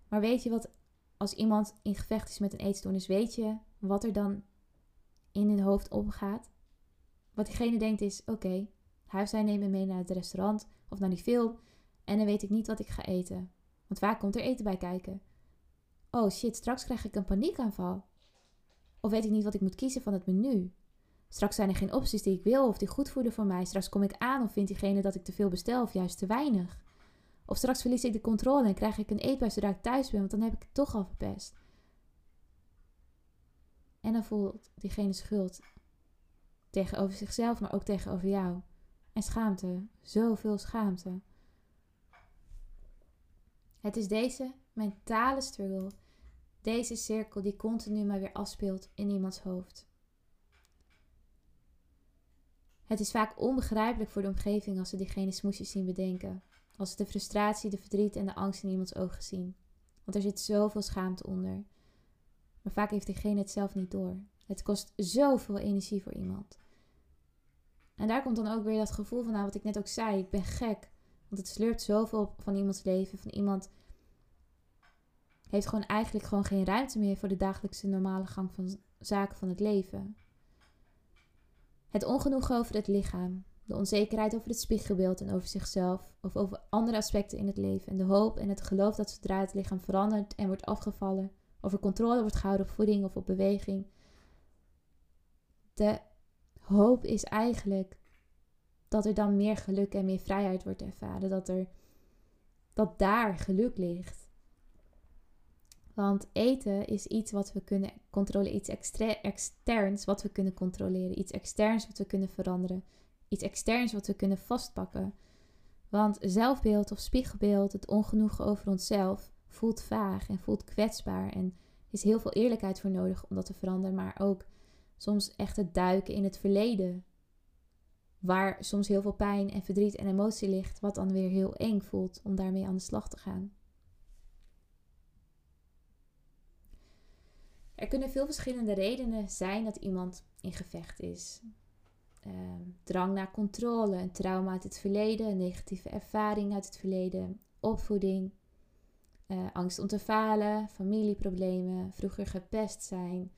Maar weet je wat, als iemand in gevecht is met een eetstoornis, weet je wat er dan in hun hoofd omgaat? Wat diegene denkt is, oké, okay, zij neemt me mee naar het restaurant of naar die film en dan weet ik niet wat ik ga eten. Want waar komt er eten bij kijken? Oh shit, straks krijg ik een paniekaanval. Of weet ik niet wat ik moet kiezen van het menu. Straks zijn er geen opties die ik wil of die goed voelen voor mij. Straks kom ik aan of vindt diegene dat ik te veel bestel of juist te weinig. Of straks verlies ik de controle en krijg ik een eetbuis zodra ik thuis ben, want dan heb ik het toch al verpest. En dan voelt diegene schuld tegenover zichzelf, maar ook tegenover jou. En schaamte, zoveel schaamte. Het is deze mentale struggle, deze cirkel die continu maar weer afspeelt in iemands hoofd. Het is vaak onbegrijpelijk voor de omgeving als ze diegene smoesjes zien bedenken. Als ze de frustratie, de verdriet en de angst in iemands ogen zien. Want er zit zoveel schaamte onder. Maar vaak heeft diegene het zelf niet door. Het kost zoveel energie voor iemand. En daar komt dan ook weer dat gevoel van, nou, wat ik net ook zei, ik ben gek. Want het slurpt zoveel van iemands leven. Van iemand heeft gewoon eigenlijk gewoon geen ruimte meer voor de dagelijkse normale gang van zaken van het leven. Het ongenoegen over het lichaam, de onzekerheid over het spiegelbeeld en over zichzelf, of over andere aspecten in het leven, en de hoop en het geloof dat zodra het lichaam verandert en wordt afgevallen, of er controle wordt gehouden op voeding of op beweging. De hoop is eigenlijk dat er dan meer geluk en meer vrijheid wordt ervaren, dat, er, dat daar geluk ligt. Want eten is iets wat we kunnen controleren, iets externs wat we kunnen controleren, iets externs wat we kunnen veranderen, iets externs wat we kunnen vastpakken. Want zelfbeeld of spiegelbeeld, het ongenoegen over onszelf, voelt vaag en voelt kwetsbaar en is heel veel eerlijkheid voor nodig om dat te veranderen, maar ook soms echt het duiken in het verleden, waar soms heel veel pijn en verdriet en emotie ligt, wat dan weer heel eng voelt om daarmee aan de slag te gaan. Er kunnen veel verschillende redenen zijn dat iemand in gevecht is. Ehm, drang naar controle, een trauma uit het verleden, een negatieve ervaring uit het verleden, opvoeding, uh, angst om te falen, familieproblemen, vroeger gepest zijn,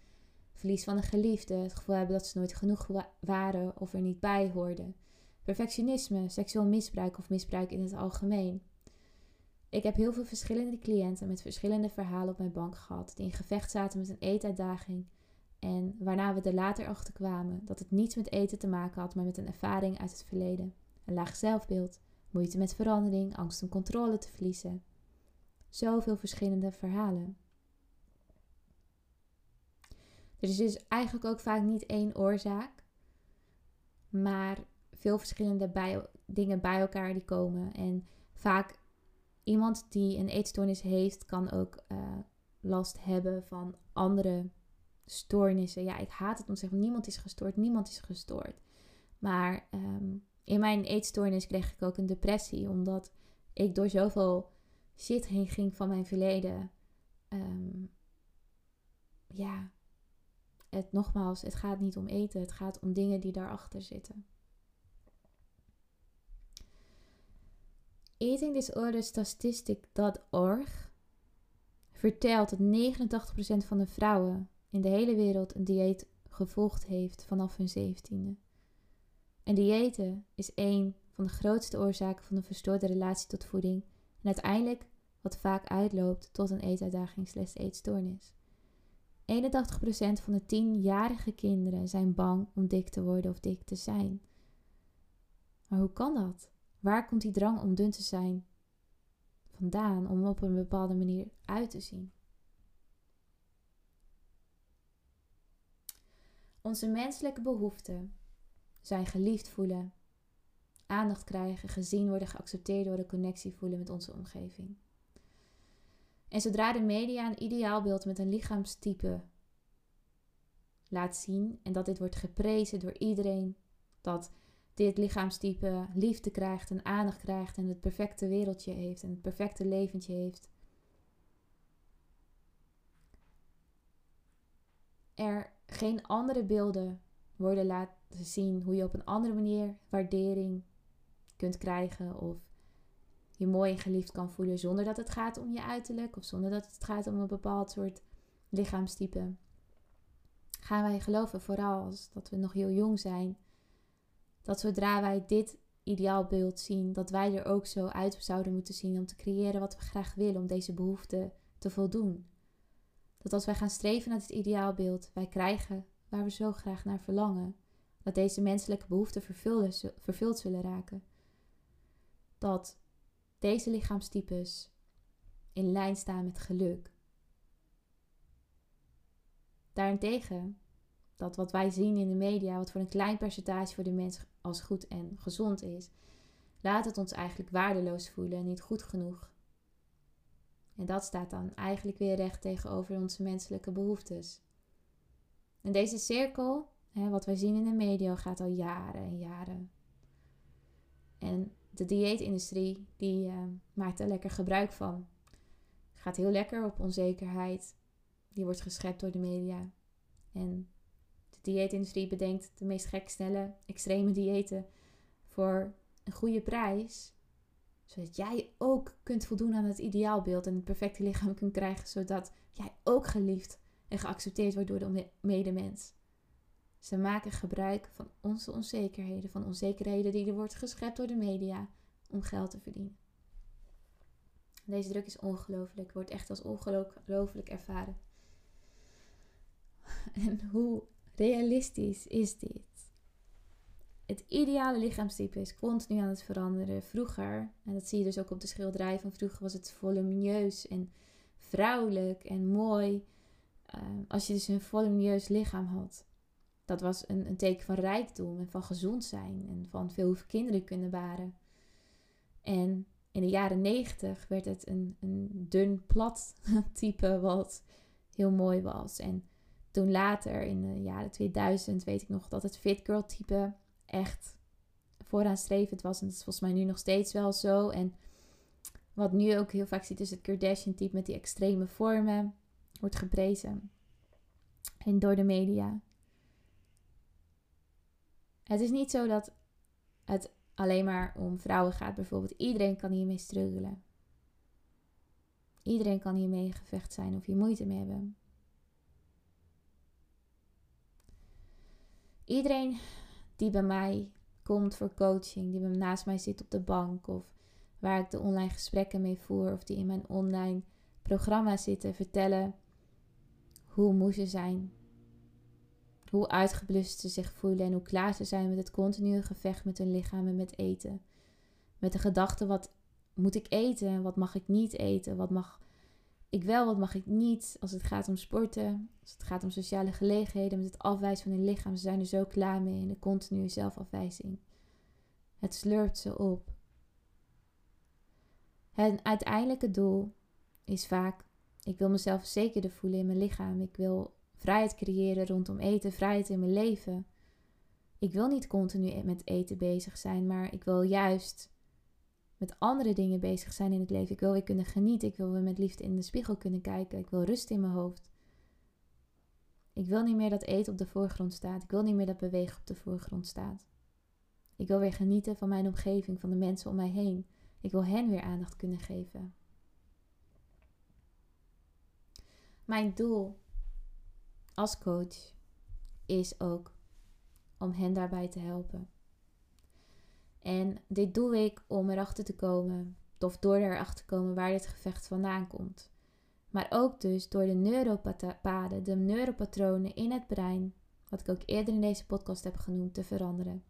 verlies van een geliefde, het gevoel hebben dat ze nooit genoeg waren of er niet bij hoorden, perfectionisme, seksueel misbruik of misbruik in het algemeen. Ik heb heel veel verschillende cliënten met verschillende verhalen op mijn bank gehad, die in gevecht zaten met een eetuitdaging. En waarna we er later achter kwamen dat het niets met eten te maken had, maar met een ervaring uit het verleden. Een laag zelfbeeld, moeite met verandering, angst om controle te verliezen. Zoveel verschillende verhalen. Er is dus eigenlijk ook vaak niet één oorzaak, maar veel verschillende dingen bij elkaar die komen. En vaak iemand die een eetstoornis heeft, kan ook uh, last hebben van andere stoornissen. Ja, ik haat het om te zeggen, niemand is gestoord, niemand is gestoord. Maar um, in mijn eetstoornis kreeg ik ook een depressie, omdat ik door zoveel shit heen ging van mijn verleden. Um, ja, het nogmaals, het gaat niet om eten, het gaat om dingen die daarachter zitten. eatingdisorderstatistic.org vertelt dat 89% van de vrouwen in de hele wereld een dieet gevolgd heeft vanaf hun zeventiende. En diëten is een van de grootste oorzaken van een verstoorde relatie tot voeding en uiteindelijk wat vaak uitloopt tot een eetuitdaging slash eetstoornis. 81% van de 10-jarige kinderen zijn bang om dik te worden of dik te zijn. Maar hoe kan dat? Waar komt die drang om dun te zijn vandaan, om op een bepaalde manier uit te zien? Onze menselijke behoeften zijn geliefd voelen, aandacht krijgen, gezien worden, geaccepteerd worden, connectie voelen met onze omgeving. En zodra de media een ideaalbeeld met een lichaamstype laat zien en dat dit wordt geprezen door iedereen, dat dit lichaamstype liefde krijgt en aandacht krijgt en het perfecte wereldje heeft en het perfecte leventje heeft. Er geen andere beelden worden laten zien hoe je op een andere manier waardering kunt krijgen of je mooi en geliefd kan voelen zonder dat het gaat om je uiterlijk of zonder dat het gaat om een bepaald soort lichaamstype. Gaan wij geloven, vooral als dat we nog heel jong zijn, dat zodra wij dit ideaalbeeld zien, dat wij er ook zo uit zouden moeten zien om te creëren wat we graag willen, om deze behoefte te voldoen. Dat als wij gaan streven naar het ideaalbeeld, wij krijgen waar we zo graag naar verlangen. dat deze menselijke behoeften vervuld zullen raken. Dat deze lichaamstypes in lijn staan met geluk. Daarentegen, dat wat wij zien in de media, wat voor een klein percentage voor de mens als goed en gezond is, laat het ons eigenlijk waardeloos voelen en niet goed genoeg. En dat staat dan eigenlijk weer recht tegenover onze menselijke behoeftes. En deze cirkel, hè, wat wij zien in de media, gaat al jaren en jaren. En de dieetindustrie, die uh, maakt er lekker gebruik van. Gaat heel lekker op onzekerheid. Die wordt geschept door de media. En dieetindustrie bedenkt de meest gek, snelle, extreme diëten voor een goede prijs. Zodat jij ook kunt voldoen aan het ideaalbeeld en het perfecte lichaam kunt krijgen. Zodat jij ook geliefd en geaccepteerd wordt door de medemens. Ze maken gebruik van onze onzekerheden, van onzekerheden die er wordt geschept door de media om geld te verdienen. Deze druk is ongelooflijk, wordt echt als ongelooflijk ervaren. [laughs] En hoe realistisch is dit? Het ideale lichaamstype is continu aan het veranderen. Vroeger, en dat zie je dus ook op de schilderij van vroeger, was het volumineus en vrouwelijk en mooi. Uh, als je dus een volumineus lichaam had. Dat was een, een teken van rijkdom en van gezond zijn en van veel kinderen kunnen baren. En in de jaren negentig werd het een, een dun, plat [laughs] type wat heel mooi was. En toen later, in de jaren 2000, weet ik nog dat het fit girl type echt vooraanstrevend was. En dat is volgens mij nu nog steeds wel zo. En wat nu ook heel vaak ziet, is het Kardashian type met die extreme vormen. Wordt geprezen. En door de media. Het is niet zo dat het alleen maar om vrouwen gaat bijvoorbeeld. Iedereen kan hiermee struggelen. Iedereen kan hiermee gevecht zijn of hier moeite mee hebben. Iedereen die bij mij komt voor coaching, die naast mij zit op de bank of waar ik de online gesprekken mee voer of die in mijn online programma zitten, vertellen hoe moe ze zijn, hoe uitgeblust ze zich voelen en hoe klaar ze zijn met het continue gevecht met hun lichaam en met eten. Met de gedachte: wat moet ik eten en wat mag ik niet eten? Wat mag ik wel, wat mag ik niet? Als het gaat om sporten, als het gaat om sociale gelegenheden, met het afwijzen van hun lichaam. Ze zijn er zo klaar mee in de continue zelfafwijzing. Het slurpt ze op. Het uiteindelijke doel is vaak: ik wil mezelf zekerder voelen in mijn lichaam. Ik wil vrijheid creëren rondom eten, vrijheid in mijn leven. Ik wil niet continu met eten bezig zijn, maar ik wil juist met andere dingen bezig zijn in het leven. Ik wil weer kunnen genieten. Ik wil weer met liefde in de spiegel kunnen kijken. Ik wil rust in mijn hoofd. Ik wil niet meer dat eten op de voorgrond staat. Ik wil niet meer dat bewegen op de voorgrond staat. Ik wil weer genieten van mijn omgeving, van de mensen om mij heen. Ik wil hen weer aandacht kunnen geven. Mijn doel als coach is ook om hen daarbij te helpen. En dit doe ik om erachter te komen, of door erachter te komen waar dit gevecht vandaan komt. Maar ook dus door de neuropaden, de neuropatronen in het brein, wat ik ook eerder in deze podcast heb genoemd, te veranderen.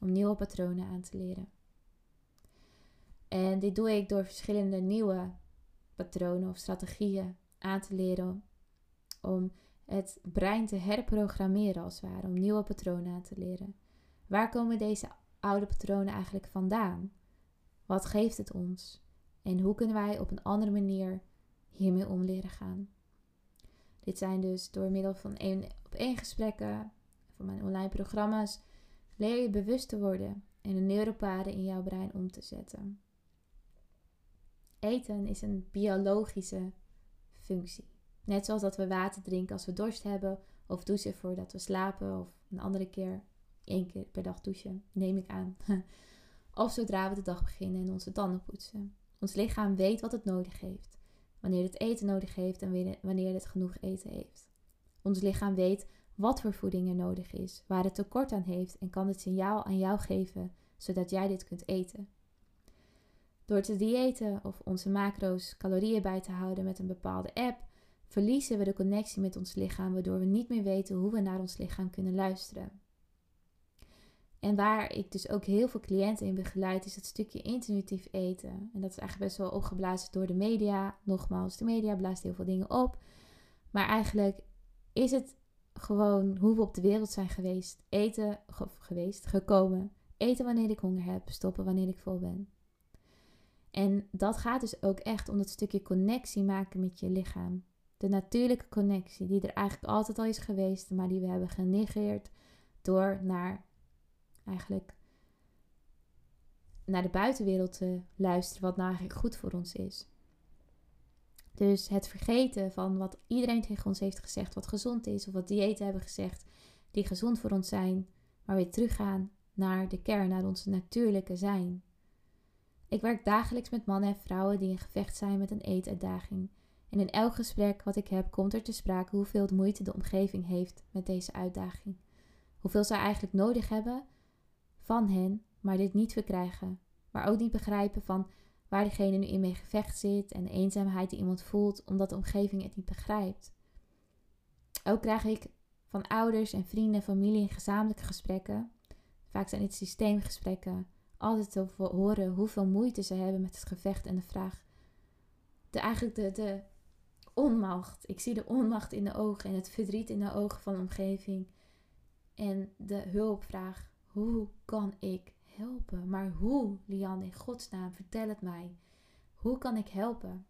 Om nieuwe patronen aan te leren. En dit doe ik door verschillende nieuwe patronen of strategieën aan te leren. Om het brein te herprogrammeren als het ware, om nieuwe patronen aan te leren. Waar komen deze oude patronen eigenlijk vandaan? Wat geeft het ons? En hoe kunnen wij op een andere manier hiermee om leren gaan? Dit zijn dus door middel van één op één gesprekken, van mijn online programma's, leer je bewust te worden en de neuropaden in jouw brein om te zetten. Eten is een biologische functie. Net zoals dat we water drinken als we dorst hebben, of douchen voordat we slapen, of een andere keer één keer per dag douchen, neem ik aan. [laughs] of zodra we de dag beginnen en onze tanden poetsen. Ons lichaam weet wat het nodig heeft, wanneer het eten nodig heeft en wanneer het genoeg eten heeft. Ons lichaam weet wat voor voeding er nodig is, waar het tekort aan heeft en kan het signaal aan jou geven, zodat jij dit kunt eten. Door te diëten of onze macro's calorieën bij te houden met een bepaalde app, verliezen we de connectie met ons lichaam, waardoor we niet meer weten hoe we naar ons lichaam kunnen luisteren. En waar ik dus ook heel veel cliënten in begeleid, is het stukje intuïtief eten. En dat is eigenlijk best wel opgeblazen door de media. Nogmaals, de media blaast heel veel dingen op. Maar eigenlijk is het gewoon hoe we op de wereld zijn geweest. Eten, geweest, gekomen. Eten wanneer ik honger heb, stoppen wanneer ik vol ben. En dat gaat dus ook echt om dat stukje connectie maken met je lichaam. De natuurlijke connectie, die er eigenlijk altijd al is geweest, maar die we hebben genegeerd door naar eigenlijk naar de buitenwereld te luisteren, wat nou eigenlijk goed voor ons is. Dus het vergeten van wat iedereen tegen ons heeft gezegd, wat gezond is, of wat diëten hebben gezegd, die gezond voor ons zijn, maar weer teruggaan naar de kern, naar onze natuurlijke zijn. Ik werk dagelijks met mannen en vrouwen die in gevecht zijn met een eetuitdaging. En in elk gesprek wat ik heb, komt er te sprake hoeveel moeite de omgeving heeft met deze uitdaging. Hoeveel zij eigenlijk nodig hebben van hen, maar dit niet verkrijgen. Maar ook niet begrijpen van waar diegene nu in mee gevecht zit en de eenzaamheid die iemand voelt omdat de omgeving het niet begrijpt. Ook krijg ik van ouders en vrienden en familie in gezamenlijke gesprekken, vaak zijn dit systeemgesprekken, altijd te horen hoeveel moeite ze hebben met het gevecht en de vraag. De, eigenlijk de, de onmacht. Ik zie de onmacht in de ogen en het verdriet in de ogen van de omgeving. En de hulpvraag. Hoe kan ik helpen? Maar hoe, Lian, in godsnaam, vertel het mij. Hoe kan ik helpen?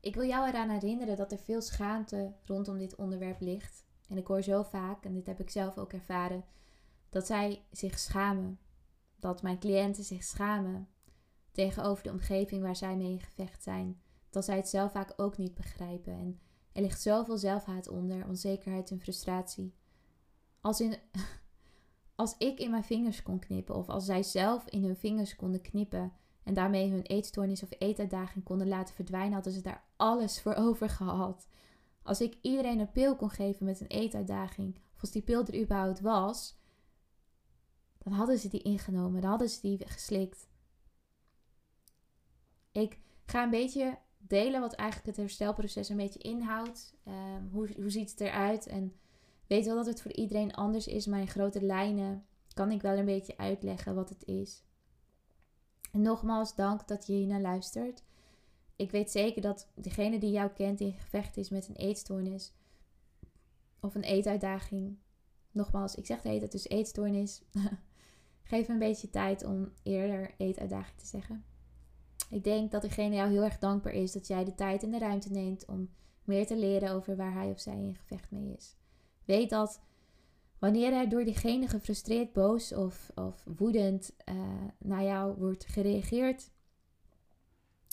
Ik wil jou eraan herinneren dat er veel schaamte rondom dit onderwerp ligt. En ik hoor zo vaak, en dit heb ik zelf ook ervaren, dat zij zich schamen. Dat mijn cliënten zich schamen tegenover de omgeving waar zij mee in gevecht zijn. Dat zij het zelf vaak ook niet begrijpen. En er ligt zoveel zelfhaat onder, onzekerheid en frustratie. Als, in, [laughs] als ik in mijn vingers kon knippen, of als zij zelf in hun vingers konden knippen en daarmee hun eetstoornis of eetuitdaging konden laten verdwijnen, hadden ze daar alles voor [laughs] over gehad. Als ik iedereen een pil kon geven met een eetuitdaging, of als die pil er überhaupt was, dan hadden ze die ingenomen, dan hadden ze die geslikt. Ik ga een beetje delen wat eigenlijk het herstelproces een beetje inhoudt. Um, hoe, hoe ziet het eruit? En weet wel dat het voor iedereen anders is, maar in grote lijnen kan ik wel een beetje uitleggen wat het is. En nogmaals, dank dat je hier naar luistert. Ik weet zeker dat degene die jou kent in gevecht is met een eetstoornis of een eetuitdaging. Nogmaals, ik zeg hele dus eetstoornis. [laughs] Geef een beetje tijd om eerder eetuitdaging te zeggen. Ik denk dat diegene jou heel erg dankbaar is dat jij de tijd en de ruimte neemt om meer te leren over waar hij of zij in gevecht mee is. Weet dat wanneer er door diegene gefrustreerd, boos of, of woedend uh, naar jou wordt gereageerd,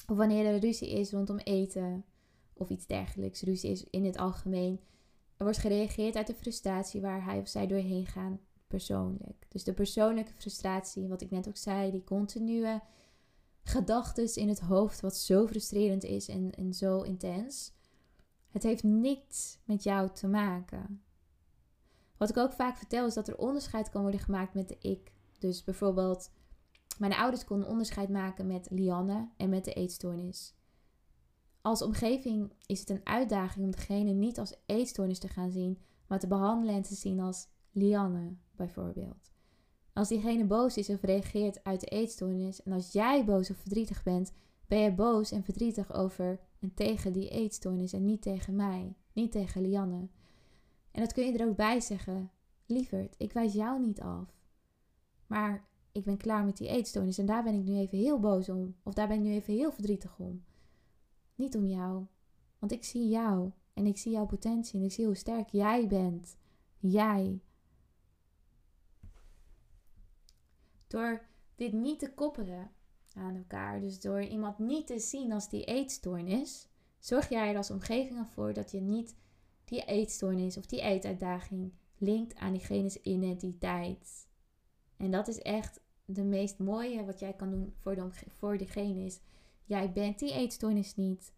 of wanneer er ruzie is rondom eten of iets dergelijks, ruzie is in het algemeen, er wordt gereageerd uit de frustratie waar hij of zij doorheen gaan persoonlijk. Dus de persoonlijke frustratie, wat ik net ook zei, die continue gedachten in het hoofd, wat zo frustrerend is en, en zo intens. Het heeft niets met jou te maken. Wat ik ook vaak vertel is dat er onderscheid kan worden gemaakt met de ik. Dus bijvoorbeeld, mijn ouders konden onderscheid maken met Lianne en met de eetstoornis. Als omgeving is het een uitdaging om degene niet als eetstoornis te gaan zien, maar te behandelen en te zien als Lianne bijvoorbeeld. Als diegene boos is of reageert uit de eetstoornis en als jij boos of verdrietig bent, ben je boos en verdrietig over en tegen die eetstoornis en niet tegen mij, niet tegen Lianne. En dat kun je er ook bij zeggen. Lieverd, ik wijs jou niet af. Maar ik ben klaar met die eetstoornis en daar ben ik nu even heel boos om. Of daar ben ik nu even heel verdrietig om. Niet om jou. Want ik zie jou en ik zie jouw potentie en ik zie hoe sterk jij bent. Jij. Door dit niet te koppelen aan elkaar, dus door iemand niet te zien als die eetstoornis, zorg jij er als omgeving voor dat je niet die eetstoornis of die eetuitdaging linkt aan diegene's identiteit. En dat is echt de meest mooie wat jij kan doen voor, de, voor diegene is. Jij bent die eetstoornis niet.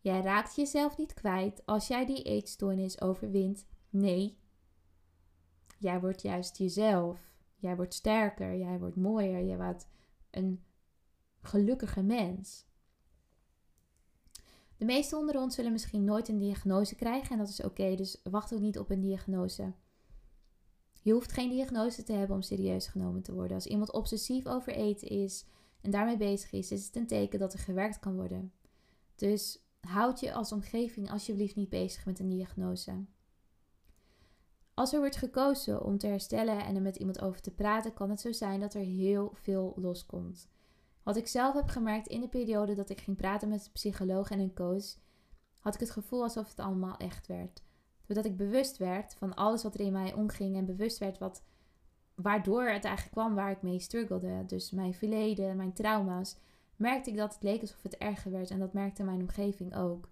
Jij raakt jezelf niet kwijt als jij die eetstoornis overwint. Nee. Jij wordt juist jezelf. Jij wordt sterker, jij wordt mooier, jij wordt een gelukkige mens. De meesten onder ons zullen misschien nooit een diagnose krijgen en dat is oké, dus wacht ook niet op een diagnose. Je hoeft geen diagnose te hebben om serieus genomen te worden. Als iemand obsessief over eten is en daarmee bezig is, is het een teken dat er gewerkt kan worden. Dus houd je als omgeving alsjeblieft niet bezig met een diagnose. Als er wordt gekozen om te herstellen en er met iemand over te praten, kan het zo zijn dat er heel veel loskomt. Wat ik zelf heb gemerkt in de periode dat ik ging praten met een psycholoog en een coach, had ik het gevoel alsof het allemaal echt werd. Doordat ik bewust werd van alles wat er in mij omging en bewust werd wat, waardoor het eigenlijk kwam waar ik mee struggelde. Dus mijn verleden, mijn trauma's, merkte ik dat het leek alsof het erger werd en dat merkte mijn omgeving ook.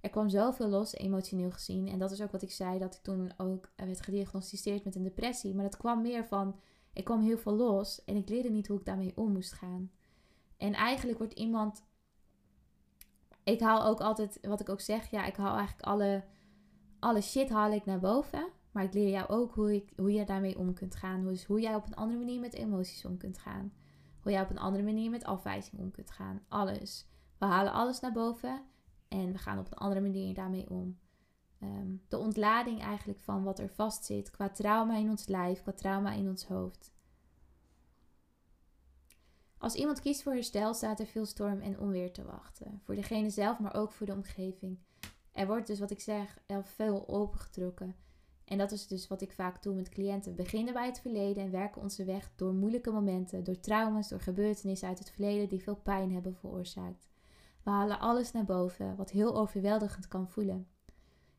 Er kwam zoveel los, emotioneel gezien. En dat is ook wat ik zei, dat ik toen ook werd gediagnosticeerd met een depressie. Maar dat kwam meer van, ik kwam heel veel los en ik leerde niet hoe ik daarmee om moest gaan. En eigenlijk wordt iemand. Ik haal ook altijd, wat ik ook zeg, ja, ik haal eigenlijk alle, alle shit haal ik naar boven. Maar ik leer jou ook hoe, ik, hoe je daarmee om kunt gaan. Dus hoe jij op een andere manier met emoties om kunt gaan. Hoe jij op een andere manier met afwijzing om kunt gaan. Alles. We halen alles naar boven en we gaan op een andere manier daarmee om. Ehm, de ontlading eigenlijk van wat er vastzit qua trauma in ons lijf, qua trauma in ons hoofd. Als iemand kiest voor herstel, staat er veel storm en onweer te wachten. Voor degene zelf, maar ook voor de omgeving. Er wordt dus, wat ik zeg, veel opengetrokken. En dat is dus wat ik vaak doe met cliënten. We beginnen bij het verleden en werken onze weg door moeilijke momenten, door trauma's, door gebeurtenissen uit het verleden die veel pijn hebben veroorzaakt. We halen alles naar boven, wat heel overweldigend kan voelen.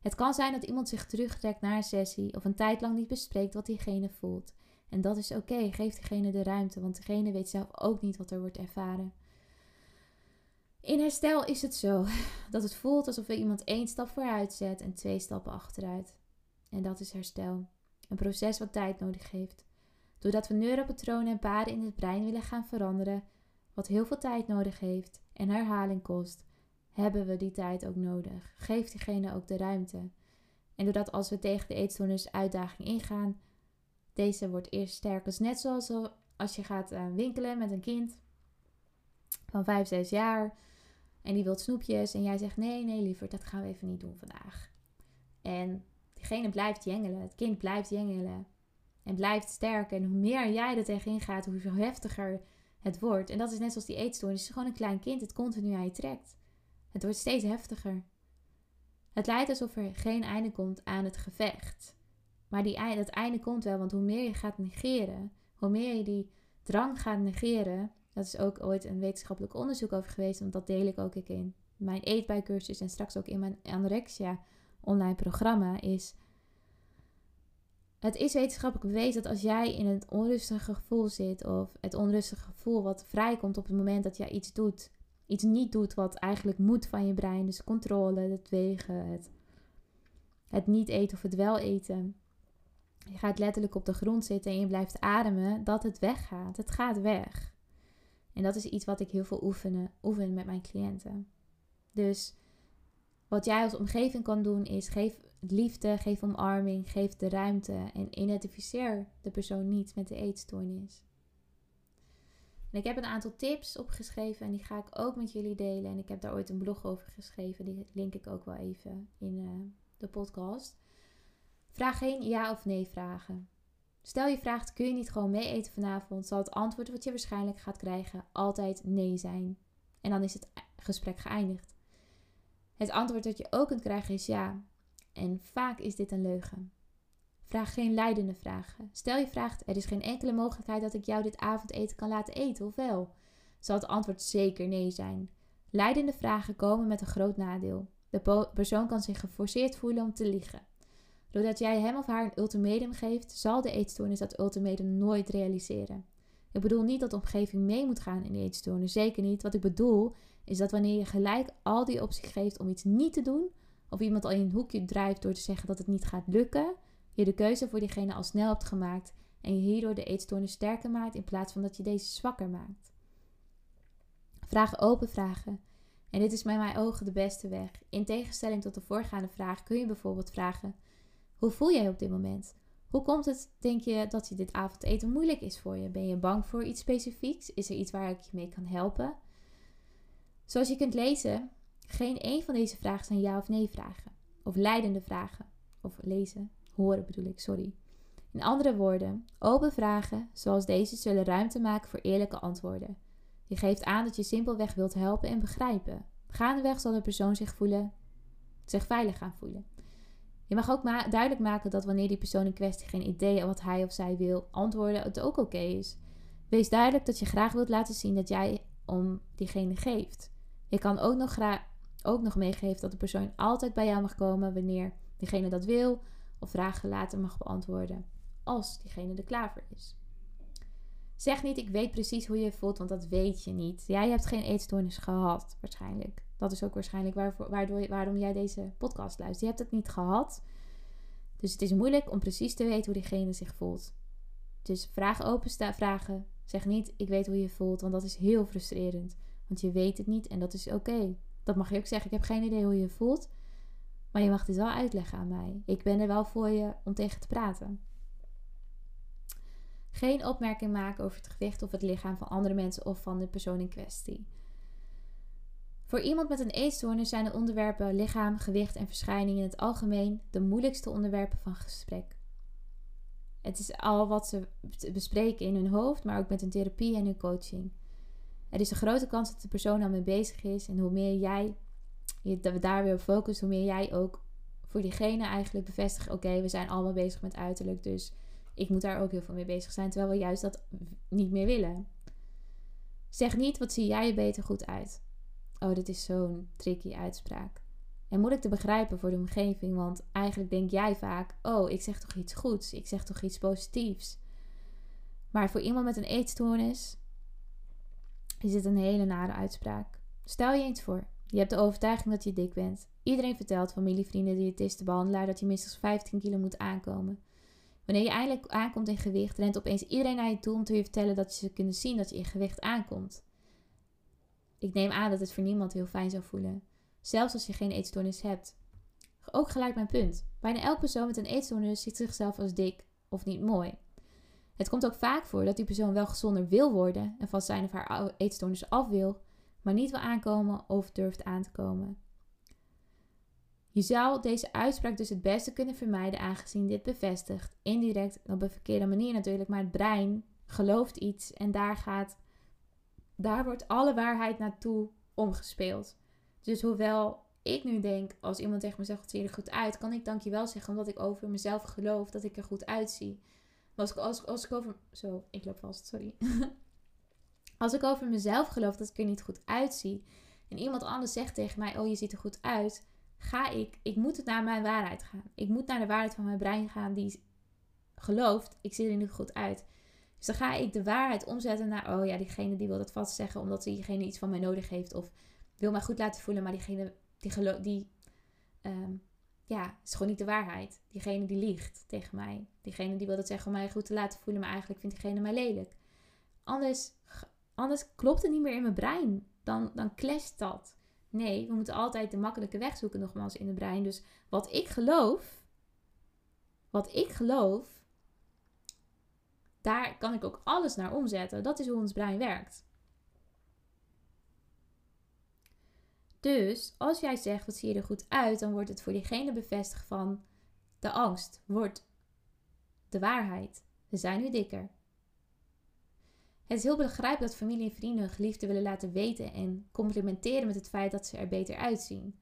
Het kan zijn dat iemand zich terugtrekt naar een sessie of een tijd lang niet bespreekt wat diegene voelt. En dat is oké, geef diegene de ruimte, want diegene weet zelf ook niet wat er wordt ervaren. In herstel is het zo [laughs] dat het voelt alsof we iemand één stap vooruit zet en twee stappen achteruit. En dat is herstel. Een proces wat tijd nodig heeft. Doordat we neuropatronen en paden in het brein willen gaan veranderen, wat heel veel tijd nodig heeft en herhaling kost, hebben we die tijd ook nodig. Geef diegene ook de ruimte. En doordat als we tegen de eetstoornis uitdaging ingaan, deze wordt eerst sterker. Dus net zoals als je gaat uh, winkelen met een kind van 5, 6 jaar en die wil snoepjes en jij zegt nee, nee liever, dat gaan we even niet doen vandaag. En diegene blijft jengelen, het kind blijft jengelen en blijft sterk. En hoe meer jij er tegenin gaat, hoe heftiger het wordt. En dat is net zoals die eetstoornis. Gewoon een klein kind, het continu aan je trekt. Het wordt steeds heftiger. Het lijkt alsof er geen einde komt aan het gevecht. Maar die, dat einde komt wel, want hoe meer je gaat negeren, hoe meer je die drang gaat negeren, dat is ook ooit een wetenschappelijk onderzoek over geweest, want dat deel ik ook in mijn eetbijcursus en straks ook in mijn anorexia online programma, is het is wetenschappelijk bewezen dat als jij in het onrustige gevoel zit, of het onrustige gevoel wat vrijkomt op het moment dat jij iets doet, iets niet doet wat eigenlijk moet van je brein, dus controle, het wegen, het, het niet eten of het wel eten, je gaat letterlijk op de grond zitten en je blijft ademen, dat het weggaat. Het gaat weg. En dat is iets wat ik heel veel oefenen, oefen met mijn cliënten. Dus wat jij als omgeving kan doen is geef liefde, geef omarming, geef de ruimte en identificeer de persoon niet met de eetstoornis. En ik heb een aantal tips opgeschreven en die ga ik ook met jullie delen. En ik heb daar ooit een blog over geschreven, die link ik ook wel even in uh, de podcast. Vraag geen ja of nee vragen. Stel je vraagt: kun je niet gewoon mee eten vanavond? Zal het antwoord wat je waarschijnlijk gaat krijgen altijd nee zijn. En dan is het gesprek geëindigd. Het antwoord dat je ook kunt krijgen is ja. En vaak is dit een leugen. Vraag geen leidende vragen. Stel je vraagt: er is geen enkele mogelijkheid dat ik jou dit avondeten kan laten eten, of wel? Zal het antwoord zeker nee zijn. Leidende vragen komen met een groot nadeel. De persoon kan zich geforceerd voelen om te liegen. Doordat jij hem of haar een ultimatum geeft, zal de eetstoornis dat ultimatum nooit realiseren. Ik bedoel niet dat de omgeving mee moet gaan in de eetstoornis, zeker niet. Wat ik bedoel is dat wanneer je gelijk al die opties geeft om iets niet te doen, of iemand al in een hoekje drijft door te zeggen dat het niet gaat lukken, je de keuze voor diegene al snel hebt gemaakt en je hierdoor de eetstoornis sterker maakt in plaats van dat je deze zwakker maakt. Vraag open vragen. En dit is bij mijn ogen de beste weg. In tegenstelling tot de voorgaande vraag kun je bijvoorbeeld vragen: hoe voel jij op dit moment? Hoe komt het, denk je, dat je dit avondeten moeilijk is voor je? Ben je bang voor iets specifieks? Is er iets waar ik je mee kan helpen? Zoals je kunt lezen, geen één van deze vragen zijn ja of nee vragen. Of leidende vragen. Of lezen, horen bedoel ik, sorry. In andere woorden, open vragen zoals deze zullen ruimte maken voor eerlijke antwoorden. Je geeft aan dat je simpelweg wilt helpen en begrijpen. Gaandeweg zal de persoon zich, voelen, zich veilig gaan voelen. Je mag ook duidelijk maken dat wanneer die persoon in kwestie geen idee wat hij of zij wil antwoorden, het ook oké is. Wees duidelijk dat je graag wilt laten zien dat jij om diegene geeft. Je kan ook nog, graag, ook nog meegeven dat de persoon altijd bij jou mag komen wanneer diegene dat wil, of vragen later mag beantwoorden als diegene er klaar voor is. Zeg niet, ik weet precies hoe je je voelt, want dat weet je niet. Jij hebt geen eetstoornis gehad, waarschijnlijk. Dat is ook waarschijnlijk waarvoor, waardoor, waarom jij deze podcast luistert. Je hebt het niet gehad. Dus het is moeilijk om precies te weten hoe diegene zich voelt. Dus vraag open vragen. Zeg niet, ik weet hoe je voelt, want dat is heel frustrerend. Want je weet het niet en dat is oké. Dat mag je ook zeggen. Ik heb geen idee hoe je je voelt. Maar je mag dit wel uitleggen aan mij. Ik ben er wel voor je om tegen te praten. Geen opmerking maken over het gewicht of het lichaam van andere mensen of van de persoon in kwestie. Voor iemand met een eetstoornis zijn de onderwerpen lichaam, gewicht en verschijning in het algemeen de moeilijkste onderwerpen van gesprek. Het is al wat ze bespreken in hun hoofd, maar ook met hun therapie en hun coaching. Er is een grote kans dat de persoon al mee bezig is en hoe meer jij je daar weer op focust, hoe meer jij ook voor diegene eigenlijk bevestigt: oké, we zijn allemaal bezig met uiterlijk, dus ik moet daar ook heel veel mee bezig zijn, terwijl we juist dat niet meer willen. Zeg niet, wat zie jij er beter goed uit? Oh, dit is zo'n tricky uitspraak. En moeilijk te begrijpen voor de omgeving, want eigenlijk denk jij vaak: oh, ik zeg toch iets goeds, ik zeg toch iets positiefs. Maar voor iemand met een eetstoornis is dit een hele nare uitspraak. Stel je eens voor, je hebt de overtuiging dat je dik bent. Iedereen vertelt, familie, vrienden, diëtisten, behandelaar, dat je minstens 15 kilo moet aankomen. Wanneer je eindelijk aankomt in gewicht, rent opeens iedereen naar je toe om te je vertellen dat ze kunnen zien dat je in gewicht aankomt. Ik neem aan dat het voor niemand heel fijn zou voelen, zelfs als je geen eetstoornis hebt. Ook gelijk mijn punt. Bijna elk persoon met een eetstoornis ziet zichzelf als dik of niet mooi. Het komt ook vaak voor dat die persoon wel gezonder wil worden en van zijn of haar eetstoornis af wil, maar niet wil aankomen of durft aan te komen. Je zou deze uitspraak dus het beste kunnen vermijden aangezien dit bevestigt, indirect op een verkeerde manier natuurlijk, maar het brein gelooft iets en daar gaat, daar wordt alle waarheid naartoe omgespeeld. Dus hoewel ik nu denk, als iemand tegen me zegt, wat zie je er goed uit, kan ik dankjewel zeggen omdat ik over mezelf geloof dat ik er goed uitzie. Als ik, als, als ik over, zo, ik loop vast, sorry. [laughs] als ik over mezelf geloof dat ik er niet goed uitzie en iemand anders zegt tegen mij, oh je ziet er goed uit, ga ik, ik moet het naar mijn waarheid gaan. Ik moet naar de waarheid van mijn brein gaan die gelooft, ik zie er niet goed uit. Dus dan ga ik de waarheid omzetten naar, oh ja, diegene die wil dat vast zeggen omdat diegene iets van mij nodig heeft of wil mij goed laten voelen, maar diegene die geloof, die, um, ja, is gewoon niet de waarheid. Diegene die liegt tegen mij. Diegene die wil dat zeggen om mij goed te laten voelen, maar eigenlijk vindt diegene mij lelijk. Anders, anders klopt het niet meer in mijn brein. Dan, dan clasht dat. Nee, we moeten altijd de makkelijke weg zoeken, nogmaals, in het brein. Dus wat ik geloof, wat ik geloof, daar kan ik ook alles naar omzetten. Dat is hoe ons brein werkt. Dus als jij zegt, wat zie je er goed uit, dan wordt het voor diegene bevestigd van de angst, wordt de waarheid. We zijn nu dikker. Het is heel begrijpelijk dat familie en vrienden hun geliefde willen laten weten en complimenteren met het feit dat ze er beter uitzien.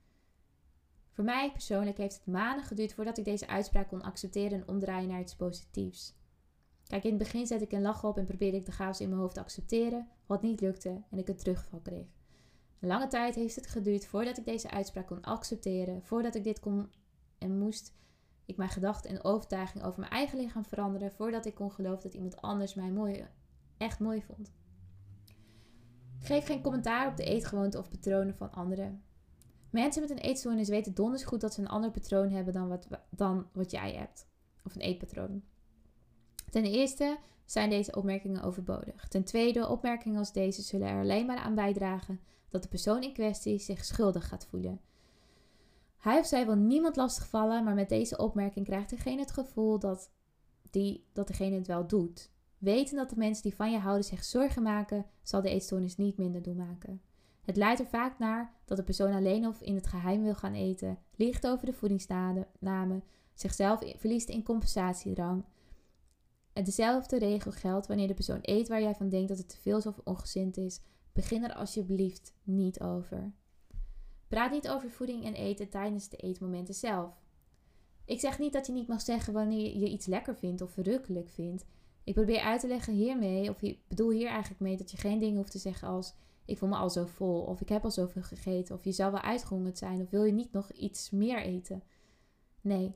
Voor mij persoonlijk heeft het maanden geduurd voordat ik deze uitspraak kon accepteren en omdraaien naar iets positiefs. Kijk, in het begin zette ik een lach op en probeerde ik de chaos in mijn hoofd te accepteren, wat niet lukte en ik een terugval kreeg. Lange tijd heeft het geduurd voordat ik deze uitspraak kon accepteren, voordat ik dit kon en moest ik mijn gedachten en overtuiging over mijn eigen lichaam veranderen, voordat ik kon geloven dat iemand anders mij mooi echt mooi vond. Geef geen commentaar op de eetgewoonten of patronen van anderen. Mensen met een eetstoornis weten donders goed dat ze een ander patroon hebben dan wat, dan wat jij hebt. Of een eetpatroon. Ten eerste zijn deze opmerkingen overbodig. Ten tweede, opmerkingen als deze zullen er alleen maar aan bijdragen dat de persoon in kwestie zich schuldig gaat voelen. Hij of zij wil niemand lastigvallen, maar met deze opmerking krijgt degene het gevoel dat, die, dat degene het wel doet. Weten dat de mensen die van je houden zich zorgen maken, zal de eetstoornis niet minder doen maken. Het leidt er vaak naar dat de persoon alleen of in het geheim wil gaan eten, liegt over de voedingsnamen, zichzelf verliest in compensatiedrang En dezelfde regel geldt wanneer de persoon eet waar jij van denkt dat het te veel of ongezind is. Begin er alsjeblieft niet over. Praat niet over voeding en eten tijdens de eetmomenten zelf. Ik zeg niet dat je niet mag zeggen wanneer je iets lekker vindt of verrukkelijk vindt. Ik probeer uit te leggen hiermee, of ik bedoel hier eigenlijk mee, dat je geen dingen hoeft te zeggen als ik voel me al zo vol, of ik heb al zoveel gegeten, of je zou wel uitgehongerd zijn, of wil je niet nog iets meer eten. Nee.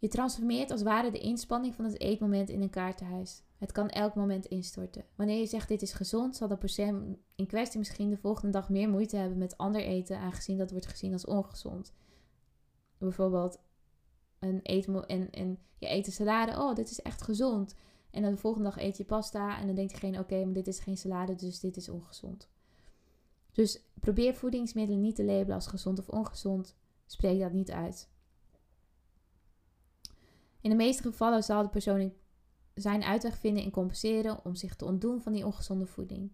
Je transformeert als ware de inspanning van het eetmoment in een kaartenhuis. Het kan elk moment instorten. Wanneer je zegt dit is gezond, zal de persoon in kwestie misschien de volgende dag meer moeite hebben met ander eten, aangezien dat wordt gezien als ongezond. Bijvoorbeeld een eten en, en je eet een salade, oh dit is echt gezond. En dan de volgende dag eet je pasta en dan denkt diegene oké, maar dit is geen salade, dus dit is ongezond. Dus probeer voedingsmiddelen niet te labelen als gezond of ongezond. Spreek dat niet uit. In de meeste gevallen zal de persoon zijn uitweg vinden in compenseren om zich te ontdoen van die ongezonde voeding.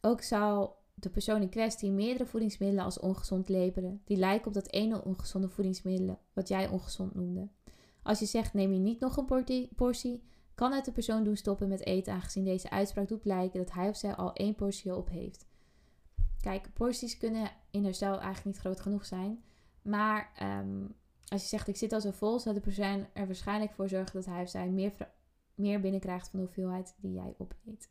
Ook zal de persoon in kwestie meerdere voedingsmiddelen als ongezond labelen, die lijken op dat ene ongezonde voedingsmiddel wat jij ongezond noemde. Als je zegt neem je niet nog een portie, kan het de persoon doen stoppen met eten, aangezien deze uitspraak doet blijken dat hij of zij al één portie op heeft. Kijk, porties kunnen in herstel eigenlijk niet groot genoeg zijn, maar ehm, als je zegt ik zit al zo vol, zal de persoon er waarschijnlijk voor zorgen dat hij of zij meer, meer binnenkrijgt van de hoeveelheid die jij opeet.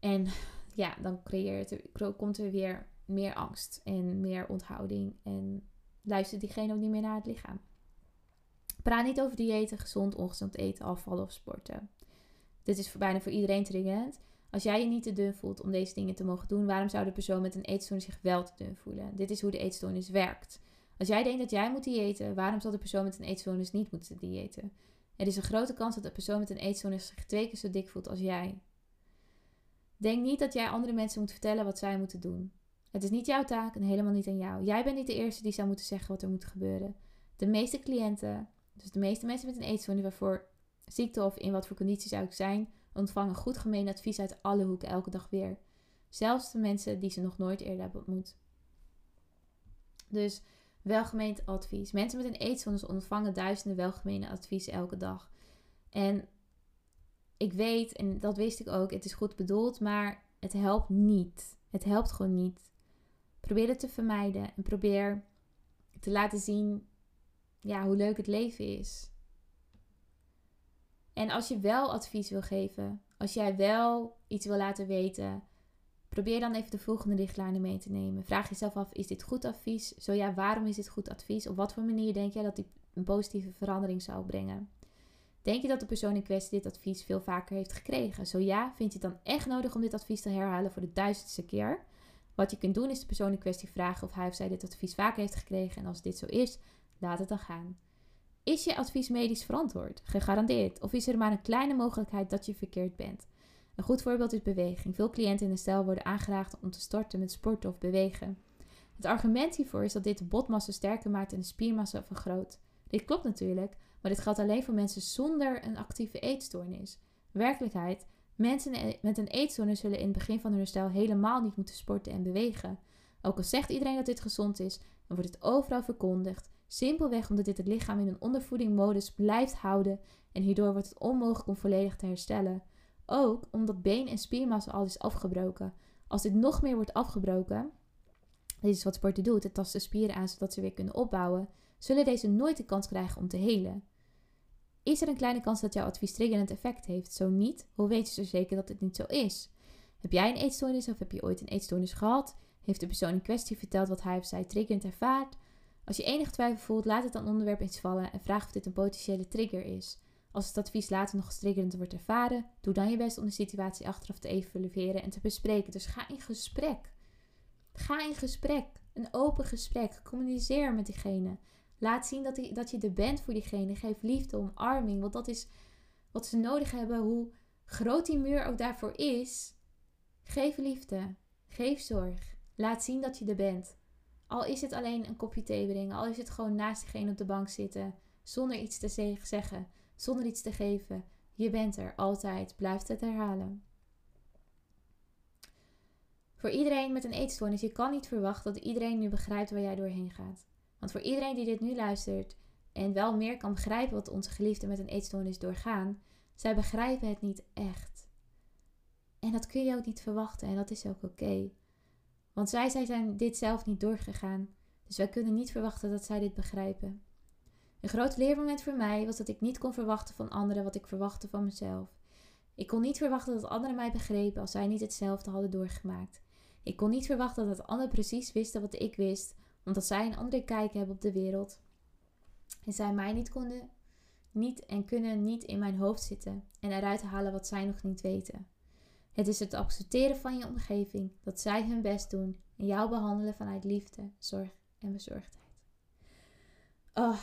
En ja, dan creëert er, komt er weer meer angst en meer onthouding en luistert diegene ook niet meer naar het lichaam. Praat niet over diëten, gezond, ongezond eten, afvallen of sporten. Dit is bijna voor iedereen triggerend. Als jij je niet te dun voelt om deze dingen te mogen doen, waarom zou de persoon met een eetstoornis zich wel te dun voelen? Dit is hoe de eetstoornis werkt. Als jij denkt dat jij moet diëten, waarom zal de persoon met een eetstoornis niet moeten diëten? Er is een grote kans dat de persoon met een eetstoornis zich twee keer zo dik voelt als jij. Denk niet dat jij andere mensen moet vertellen wat zij moeten doen. Het is niet jouw taak en helemaal niet aan jou. Jij bent niet de eerste die zou moeten zeggen wat er moet gebeuren. De meeste cliënten, dus de meeste mensen met een eetstoornis waarvoor ziekte of in wat voor condities ook zijn, ontvangen goed gemeen advies uit alle hoeken elke dag weer. Zelfs de mensen die ze nog nooit eerder hebben ontmoet. Dus welgemeend advies. Mensen met een eetstoornis ontvangen duizenden welgemeende adviezen elke dag. En ik weet, en dat wist ik ook, het is goed bedoeld, maar het helpt niet. Het helpt gewoon niet. Probeer het te vermijden en probeer te laten zien ja, hoe leuk het leven is. En als je wel advies wil geven, als jij wel iets wil laten weten, probeer dan even de volgende richtlijnen mee te nemen. Vraag jezelf af: is dit goed advies? Zo ja, waarom is dit goed advies? Op wat voor manier denk jij dat die een positieve verandering zou brengen? Denk je dat de persoon in kwestie dit advies veel vaker heeft gekregen? Zo ja, vind je het dan echt nodig om dit advies te herhalen voor de duizendste keer? Wat je kunt doen is de persoon in kwestie vragen of hij of zij dit advies vaker heeft gekregen. En als dit zo is, laat het dan gaan. Is je advies medisch verantwoord? Gegarandeerd. Of is er maar een kleine mogelijkheid dat je verkeerd bent? Een goed voorbeeld is beweging. Veel cliënten in de stijl worden aangeraakt om te starten met sporten of bewegen. Het argument hiervoor is dat dit de botmassa sterker maakt en de spiermassa vergroot. Dit klopt natuurlijk, maar dit geldt alleen voor mensen zonder een actieve eetstoornis. Werkelijkheid, mensen met een eetstoornis zullen in het begin van hun herstel helemaal niet moeten sporten en bewegen. Ook al zegt iedereen dat dit gezond is, dan wordt het overal verkondigd. Simpelweg omdat dit het lichaam in een ondervoedingmodus blijft houden en hierdoor wordt het onmogelijk om volledig te herstellen. Ook omdat been- en spiermassa al is afgebroken. Als dit nog meer wordt afgebroken, dit is wat sporten doet, het tast de spieren aan zodat ze weer kunnen opbouwen, zullen deze nooit de kans krijgen om te helen. Is er een kleine kans dat jouw advies triggerend effect heeft? Zo niet, hoe weet je zo zeker dat het niet zo is? Heb jij een eetstoornis of heb je ooit een eetstoornis gehad? Heeft de persoon in kwestie verteld wat hij of zij triggerend ervaart? Als je enige twijfel voelt, laat het dan onderwerp eens vallen en vraag of dit een potentiële trigger is. Als het advies later nog eens triggerend wordt ervaren, doe dan je best om de situatie achteraf te evalueren en te bespreken. Dus ga in gesprek. Ga in gesprek. Een open gesprek. Communiceer met diegene. Laat zien dat, die, dat je er bent voor diegene. Geef liefde, omarming. Want dat is wat ze nodig hebben. Hoe groot die muur ook daarvoor is. Geef liefde. Geef zorg. Laat zien dat je er bent. Al is het alleen een kopje thee brengen. Al is het gewoon naast diegene op de bank zitten. Zonder iets te zeggen. Zonder iets te geven. Je bent er altijd. Blijf het herhalen. Voor iedereen met een eetstoornis, je kan niet verwachten dat iedereen nu begrijpt waar jij doorheen gaat. Want voor iedereen die dit nu luistert en wel meer kan begrijpen wat onze geliefden met een eetstoornis doorgaan, zij begrijpen het niet echt. En dat kun je ook niet verwachten en dat is ook oké. Want zij, zij zijn dit zelf niet doorgegaan. Dus wij kunnen niet verwachten dat zij dit begrijpen. Een groot leermoment voor mij was dat ik niet kon verwachten van anderen wat ik verwachtte van mezelf. Ik kon niet verwachten dat anderen mij begrepen als zij niet hetzelfde hadden doorgemaakt. Ik kon niet verwachten dat anderen precies wisten wat ik wist, omdat zij een andere kijk hebben op de wereld. En zij mij niet konden, niet en kunnen niet in mijn hoofd zitten en eruit halen wat zij nog niet weten. Het is het accepteren van je omgeving, dat zij hun best doen en jou behandelen vanuit liefde, zorg en bezorgdheid. Oh,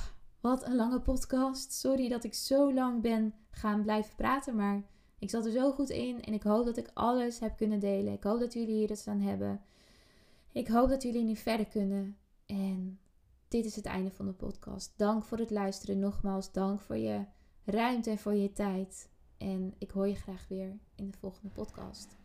wat een lange podcast. Sorry dat ik zo lang ben gaan blijven praten, maar ik zat er zo goed in en ik hoop dat ik alles heb kunnen delen. Ik hoop dat jullie hier iets aan hebben. Ik hoop dat jullie nu verder kunnen. En dit is het einde van de podcast. Dank voor het luisteren. Nogmaals, dank voor je ruimte en voor je tijd. En ik hoor je graag weer in de volgende podcast.